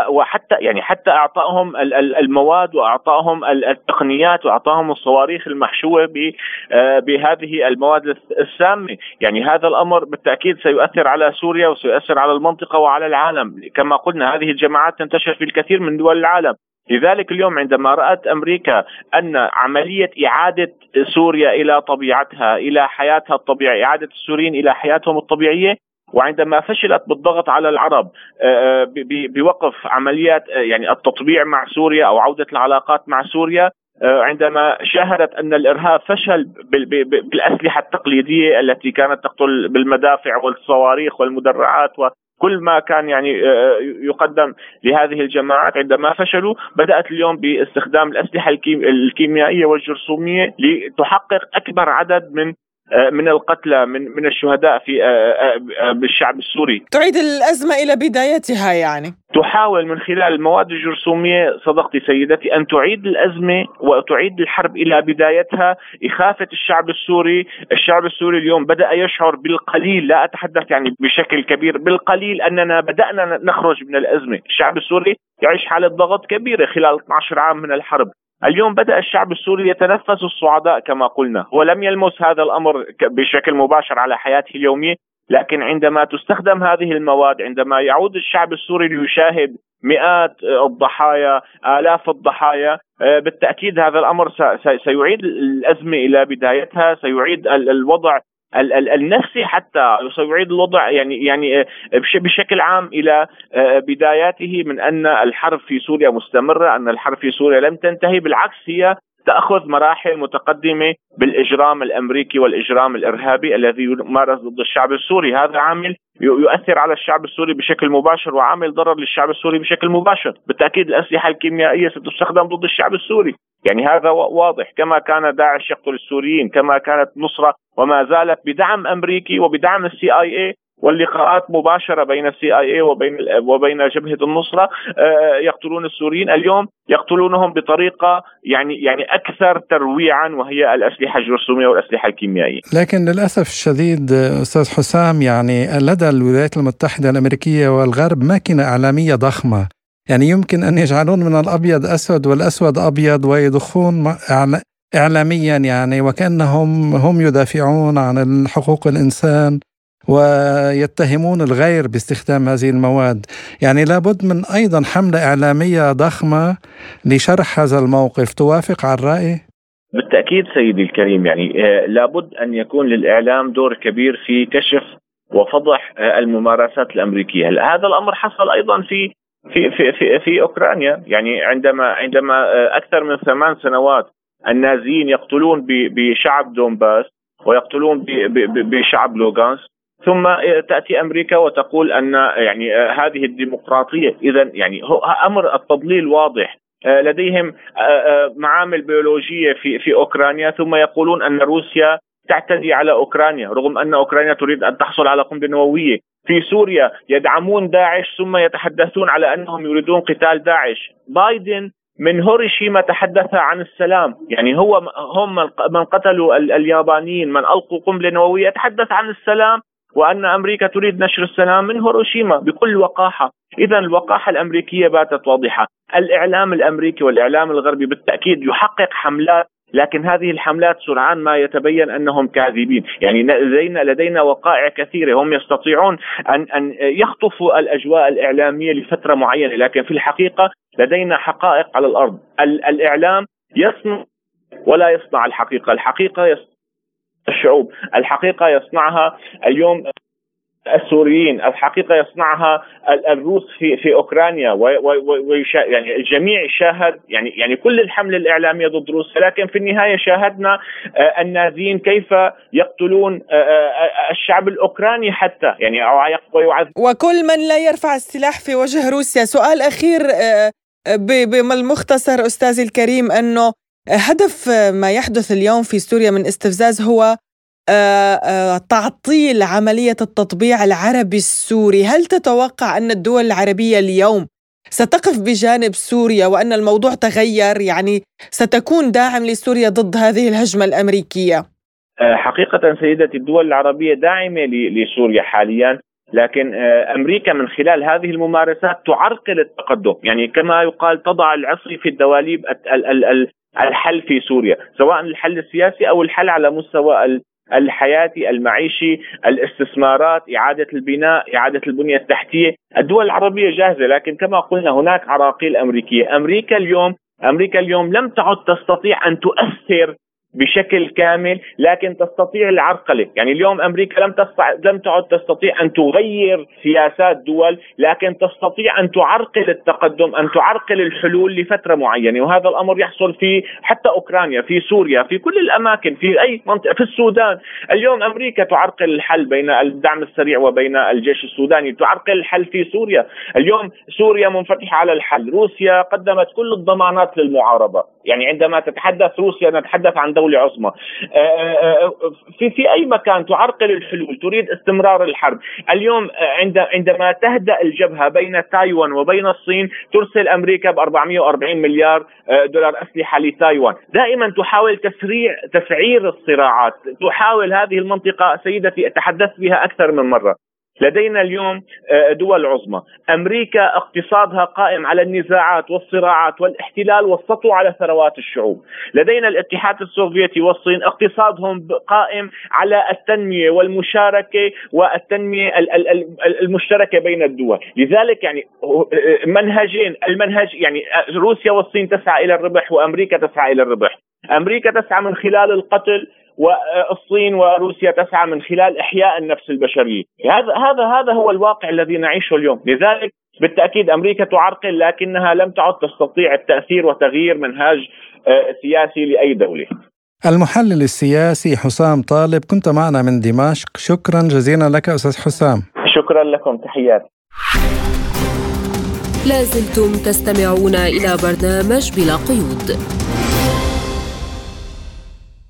وحتى يعني حتى اعطائهم المواد واعطائهم التقنيات واعطائهم الصواريخ المحشوة آه، بهذه المواد السامة، يعني هذا الأمر بالتأكيد سيؤثر على سوريا وسيؤثر على المنطقة وعلى العالم، كما قلنا هذه الجماعات تنتشر في الكثير من دول العالم، لذلك اليوم عندما رأت أمريكا أن عملية إعادة سوريا إلى طبيعتها إلى حياتها الطبيعية إعادة السوريين إلى حياتهم الطبيعية وعندما فشلت بالضغط على العرب آه، آه، بوقف عمليات آه، يعني التطبيع مع سوريا أو عودة العلاقات مع سوريا عندما شاهدت أن الإرهاب فشل بالأسلحة التقليدية التي كانت تقتل بالمدافع والصواريخ والمدرعات كل ما كان يعني آه، يقدم لهذه الجماعات عندما فشلوا بدأت اليوم باستخدام الأسلحة الكيميائية والجرثومية لتحقق أكبر عدد من آه، من القتلى من من الشهداء في آه، بالشعب السوري. تعيد الأزمة إلى بدايتها يعني. تحاول من خلال المواد الجرثومية صدقتي سيدتي أن تعيد الأزمة وتعيد الحرب إلى بدايتها. إخافة الشعب السوري، الشعب السوري اليوم بدأ يشعر بالقليل لا أتحدث يعني بشكل كبير بالقليل أننا بدأنا نخرج من الأزمة، الشعب السوري يعيش حالة ضغط كبيرة خلال 12 عام من الحرب، اليوم بدأ الشعب السوري يتنفس الصعداء كما قلنا ولم يلمس هذا الأمر بشكل مباشر على حياته اليومية لكن عندما تستخدم هذه المواد عندما يعود الشعب السوري ليشاهد مئات الضحايا آلاف الضحايا آه، بالتأكيد هذا الأمر سيعيد الأزمة إلى بدايتها سيعيد الوضع النفسي حتى سيعيد الوضع يعني يعني آه، بشكل عام إلى آه، بداياته من أن الحرب في سوريا مستمرة، أن الحرب في سوريا لم تنتهي، بالعكس هي تأخذ مراحل متقدمة بالإجرام الأمريكي والإجرام الإرهابي الذي يمارس ضد الشعب السوري، هذا عامل يؤثر على الشعب السوري بشكل مباشر وعامل ضرر للشعب السوري بشكل مباشر، بالتأكيد الأسلحة الكيميائية ستستخدم ضد الشعب السوري، يعني هذا واضح. كما كان داعش يقتل السوريين، كما كانت نصرة وما زالت بدعم أمريكي وبدعم السي آي اي واللقاءات مباشرة بين السي اي اي وبين وبين جبهة النصرة آه، يقتلون السوريين. اليوم يقتلونهم بطريقة يعني يعني أكثر ترويعا وهي الأسلحة الجرثومية والأسلحة الكيميائية. لكن للأسف الشديد أستاذ حسام يعني لدى الولايات المتحدة الأمريكية والغرب ماكينة إعلامية ضخمة. يعني يمكن أن يجعلون من الأبيض أسود والأسود أبيض ويضخون إعلاميا يعني وكأنهم هم يدافعون عن حقوق الإنسان. ويتهمون الغير باستخدام هذه المواد. يعني لابد من أيضا حملة إعلامية ضخمة لشرح هذا الموقف. توافق على الرأي؟ بالتأكيد سيدي الكريم يعني آه، لابد أن يكون للإعلام دور كبير في كشف وفضح آه، الممارسات الأمريكية. هذا الأمر حصل أيضا في في في في, في أوكرانيا؟ يعني عندما عندما آه، أكثر من ثمان سنوات النازيين يقتلون بشعب دونباس ويقتلون بشعب لوغانس ثم تأتي أمريكا وتقول أن يعني هذه الديمقراطية اذا يعني هو أمر التضليل واضح. لديهم معامل بيولوجية في في أوكرانيا ثم يقولون أن روسيا تعتدي على أوكرانيا رغم أن أوكرانيا تريد أن تحصل على قنبلة نووية. في سوريا يدعمون داعش ثم يتحدثون على أنهم يريدون قتال داعش. بايدن من هوريشيما تحدث عن السلام. يعني هو هم من قتلوا اليابانيين من ألقوا قنبلة نووية تحدث عن السلام. وأن أمريكا تريد نشر السلام من هيروشيما بكل وقاحة، إذا الوقاحة الأمريكية باتت واضحة، الإعلام الأمريكي والإعلام الغربي بالتأكيد يحقق حملات لكن هذه الحملات سرعان ما يتبين أنهم كاذبين، يعني لدينا لدينا وقائع كثيرة. هم يستطيعون أن أن يخطفوا الأجواء الإعلامية لفترة معينة، لكن في الحقيقة لدينا حقائق على الأرض، الإعلام يصنع ولا يصنع الحقيقة، الحقيقة يصنع الشعوب. الحقيقة يصنعها اليوم السوريين الحقيقة يصنعها الروس في في أوكرانيا ويشا يعني الجميع شاهد يعني يعني كل الحمله الإعلامية ضد روسيا لكن في النهاية شاهدنا آه، النازيين كيف يقتلون آه، آه، الشعب الأوكراني حتى يعني ويعذب وكل من لا يرفع السلاح في وجه روسيا. سؤال أخير بالمختصر أستاذي الكريم أنه هدف ما يحدث اليوم في سوريا من استفزاز هو آه، آه، تعطيل عملية التطبيع العربي السوري. هل تتوقع أن الدول العربية اليوم ستقف بجانب سوريا وأن الموضوع تغير؟ يعني ستكون داعم لسوريا ضد هذه الهجمة الأمريكية؟ آه، حقيقة سيدتي الدول العربية داعمة لسوريا حاليا لكن أمريكا من خلال هذه الممارسات تعرقل التقدم، يعني كما يقال تضع العصي في الدواليب الحل في سوريا، سواء الحل السياسي أو الحل على مستوى الحياتي المعيشي الاستثمارات إعادة البناء إعادة البنية التحتية. الدول العربية جاهزة لكن كما قلنا هناك عراقيل أمريكية. أمريكا اليوم أمريكا اليوم لم تعد تستطيع أن تؤثر بشكل كامل لكن تستطيع العرقلة، يعني اليوم أمريكا لم تستطع لم تعد تستطيع أن تغير سياسات دول، لكن تستطيع أن تعرقل التقدم، أن تعرقل الحلول لفترة معينة، وهذا الأمر يحصل في حتى أوكرانيا، في سوريا، في كل الأماكن، في أي منطقة، في السودان، اليوم أمريكا تعرقل الحل بين الدعم السريع وبين الجيش السوداني، تعرقل الحل في سوريا، اليوم سوريا منفتحة على الحل، روسيا قدمت كل الضمانات للمعارضة، يعني عندما تتحدث روسيا نتحدث عن دولة عظمى. آه، آه، آه، في في أي مكان تعرقل الحلول تريد استمرار الحرب. اليوم عند عندما تهدأ الجبهة بين تايوان وبين الصين ترسل أمريكا ب 440 مليار دولار أسلحة لتايوان. دائما تحاول تسريع تسعير الصراعات. تحاول هذه المنطقة سيدتي تحدثت بها أكثر من مرة. لدينا اليوم آه، دول عظمى. أمريكا اقتصادها قائم على النزاعات والصراعات والاحتلال والسطو على ثروات الشعوب. لدينا الاتحاد السوفيتي والصين اقتصادهم قائم على التنمية والمشاركة والتنمية المشتركة بين الدول. لذلك يعني آه، منهجين المنهج يعني آه، روسيا والصين تسعى إلى الربح وأمريكا تسعى إلى الربح. أمريكا تسعى من خلال القتل والصين وروسيا تسعى من خلال إحياء النفس البشرية، هذا هذا هذا هو الواقع الذي نعيشه اليوم، لذلك بالتأكيد أمريكا تعرقل لكنها لم تعد تستطيع التأثير وتغيير منهاج آه، سياسي لأي دولة. المحلل السياسي حسام طالب كنت معنا من دمشق، شكرا جزيلا لك أستاذ حسام. شكرا لكم تحياتي. لازلتم تستمعون إلى برنامج بلا قيود.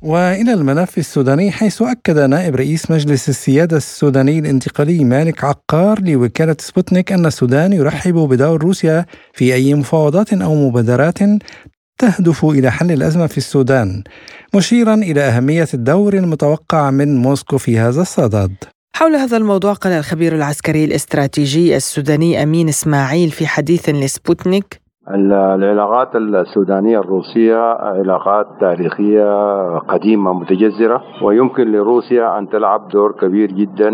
وإلى الملف السوداني حيث أكد نائب رئيس مجلس السيادة السوداني الانتقالي مالك عقار لوكالة سبوتنيك أن السودان يرحب بدور روسيا في أي مفاوضات أو مبادرات تهدف إلى حل الأزمة في السودان مشيرا إلى أهمية الدور المتوقع من موسكو في هذا الصدد. حول هذا الموضوع قال الخبير العسكري الاستراتيجي السوداني أمين إسماعيل في حديث لسبوتنيك العلاقات السودانية الروسية علاقات تاريخية قديمة متجذرة ويمكن لروسيا أن تلعب دور كبير جدا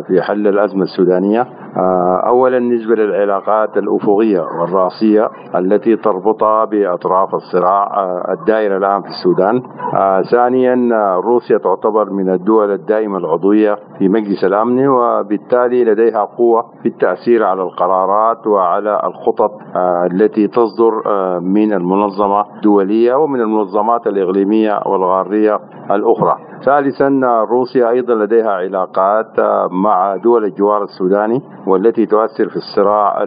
في حل الأزمة السودانية. آه، اولا بالنسبة للعلاقات الأفقية والرأسية التي تربطها بأطراف الصراع آه، الدائر الآن في السودان. آه، ثانيا روسيا تعتبر من الدول الدائمة العضوية في مجلس الأمن وبالتالي لديها قوة في التأثير على القرارات وعلى الخطط التي تصدر من المنظمة الدولية ومن المنظمات الإقليمية والغاريه الأخرى. ثالثا روسيا أيضا لديها علاقات مع دول الجوار السوداني والتي تؤثر في الصراع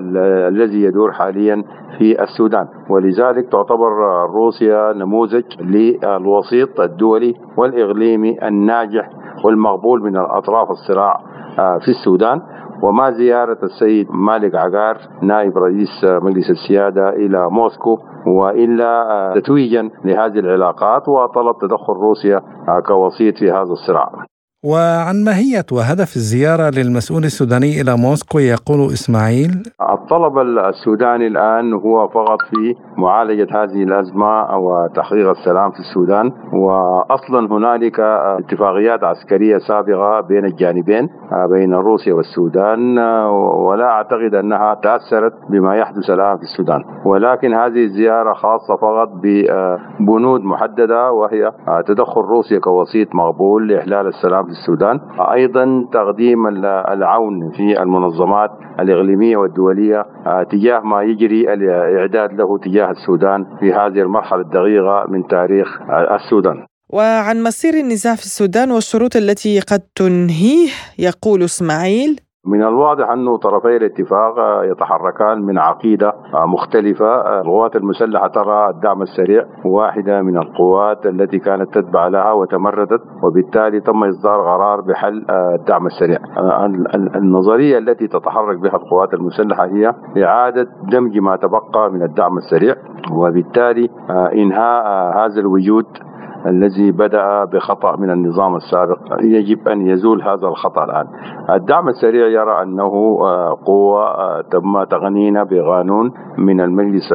الذي يدور حاليا في السودان. ولذلك تعتبر روسيا نموذج للوسيط الدولي والإقليمي الناجح والمقبول من اطراف الصراع آه، في السودان. وما زيارة السيد مالك عقار نائب رئيس مجلس السيادة إلى موسكو وإلا آه، تتويجا لهذه العلاقات وطلب تدخل روسيا كوسيط في هذا الصراع. وعن ماهية وهدف الزيارة للمسؤول السوداني إلى موسكو يقول إسماعيل الطلب السوداني الآن هو فقط في معالجة هذه الأزمة وتحقيق السلام في السودان وأصلا هنالك اتفاقيات عسكرية سابقة بين الجانبين بين روسيا والسودان ولا أعتقد أنها تأثرت بما يحدث الآن في السودان. ولكن هذه الزيارة خاصة فقط ببنود محددة وهي تدخل روسيا كوسيط مقبول لإحلال السلام السودان. أيضا تقديم العون في المنظمات الإقليمية والدولية آه، تجاه ما يجري الإعداد له تجاه السودان في هذه المرحلة الدقيقة من تاريخ السودان. وعن مصير النزاع في السودان والشروط التي قد تنهيه يقول إسماعيل من الواضح أن طرفي الاتفاق يتحركان من عقيدة مختلفة. القوات المسلحة ترى الدعم السريع واحدة من القوات التي كانت تتبع لها وتمردت وبالتالي تم إصدار قرار بحل الدعم السريع. النظرية التي تتحرك بها القوات المسلحة هي إعادة دمج ما تبقى من الدعم السريع وبالتالي إنهاء هذا الوجود الذي بدأ بخطأ من النظام السابق. يجب أن يزول هذا الخطأ الآن. الدعم السريع يرى أنه آه، قوة آه، تم تغنينا بقانون من المجلس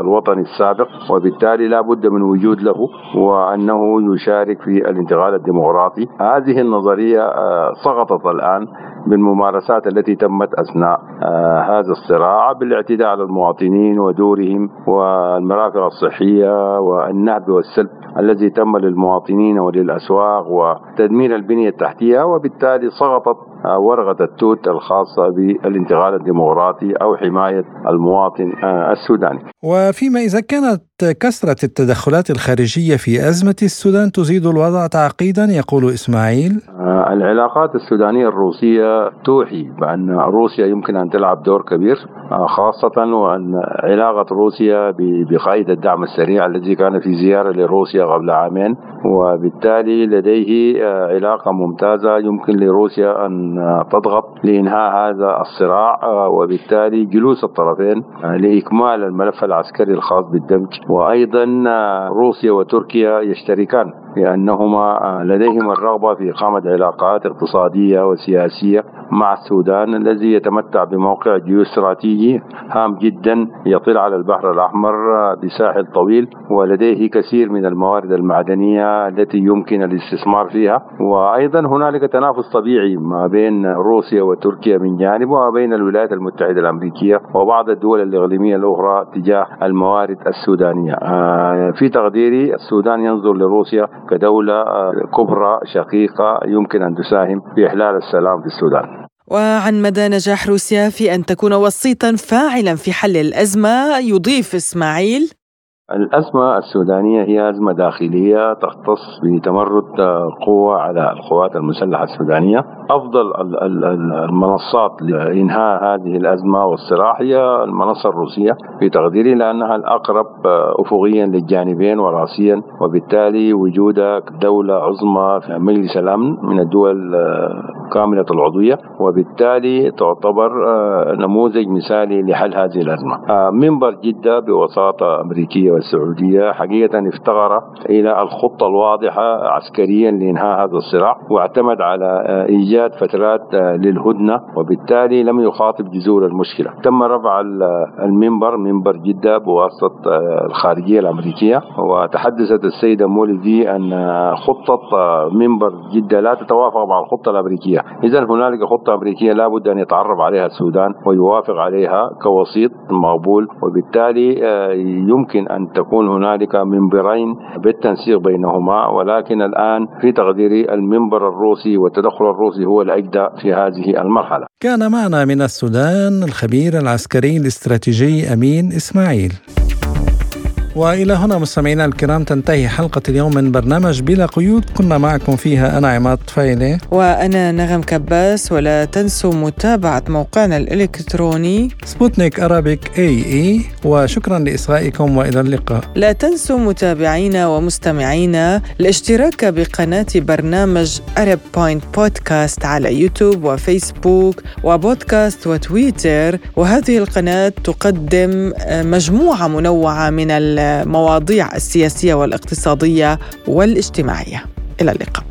الوطني السابق وبالتالي لا بد من وجود له وأنه يشارك في الانتقال الديمقراطي. هذه النظرية آه، سقطت الآن بالممارسات التي تمت أثناء آه هذا الصراع بالاعتداء على المواطنين ودورهم والمرافق الصحية والنهب والسلب الذي تم للمواطنين وللأسواق وتدمير البنية التحتية وبالتالي سقطت ورقة التوت الخاصة بالانتقال الديمقراطي أو حماية المواطن آه السوداني. وفيما إذا كانت كثرة التدخلات الخارجية في أزمة السودان تزيد الوضع تعقيدا يقول إسماعيل آه العلاقات السودانية الروسية توحي بأن روسيا يمكن أن تلعب دور كبير آه خاصة وأن علاقة روسيا بقائد الدعم السريع الذي كان في زيارة لروسيا قبل عامين وبالتالي لديه علاقة ممتازة يمكن لروسيا أن تضغط لإنهاء هذا الصراع آه وبالتالي جلوس الطرفين آه لإكمال الملف العسكري الخاص بالدمج وأيضا آه، روسيا وتركيا يشتركان. لأنهما لديهم الرغبة في إقامة علاقات اقتصادية وسياسية مع السودان الذي يتمتع بموقع جيوستراتيجي هام جدا يطل على البحر الأحمر بساحل طويل ولديه كثير من الموارد المعدنية التي يمكن الاستثمار فيها. وأيضا هنالك تنافس طبيعي ما بين روسيا وتركيا من جانب وما بين الولايات المتحدة الأمريكية وبعض الدول الإقليمية الأخرى تجاه الموارد السودانية. آه، في تقديري السودان ينظر لروسيا كدولة كبرى شقيقة يمكن أن تساهم في إحلال السلام في السودان. وعن مدى نجاح روسيا في أن تكون وسيطا فاعلا في حل الأزمة يضيف إسماعيل الأزمة السودانية هي أزمة داخلية تختص بتمرد قوة على القوات المسلحة السودانية. أفضل المنصات لإنهاء هذه الأزمة والصراع هي المنصة الروسية في تقديري لأنها الأقرب أفقيا للجانبين وراسيا وبالتالي وجود دولة عظمى في مجلس الأمن من الدول كاملة العضوية وبالتالي تعتبر نموذج مثالي لحل هذه الأزمة. منبر جدة بوساطة أمريكية السعودية حقيقة افتقر إلى الخطة الواضحة عسكريا لإنهاء هذا الصراع واعتمد على إيجاد فترات للهدنة وبالتالي لم يخاطب جذور المشكلة. تم رفع المنبر منبر جدة بواسطة الخارجية الأمريكية وتحدثت السيدة مولدي أن خطة منبر جدة لا تتوافق مع الخطة الأمريكية. إذا هنالك خطة أمريكية لابد أن يتعرف عليها السودان ويوافق عليها كوسيط مقبول وبالتالي آه، يمكن أن تكون هنالك منبرين بالتنسيق بينهما ولكن الآن في تقديري المنبر الروسي والتدخل الروسي هو الأجدى في هذه المرحلة. كان معنا من السودان الخبير العسكري الاستراتيجي أمين إسماعيل. وإلى هنا مستمعينا الكرام تنتهي حلقة اليوم من برنامج بلا قيود. كنا معكم فيها أنا عماد طفيلي وأنا نغم كباس. ولا تنسوا متابعة موقعنا الإلكتروني سبوتنيك أرابيك AE وشكرا لإصغائكم وإلى اللقاء. لا تنسوا متابعينا ومستمعينا الاشتراك بقناة برنامج ارب بوينت بودكاست على يوتيوب وفيسبوك وبودكاست وتويتر. وهذه القناة تقدم مجموعة منوعة من المواضيع السياسية والاقتصادية والاجتماعية. إلى اللقاء.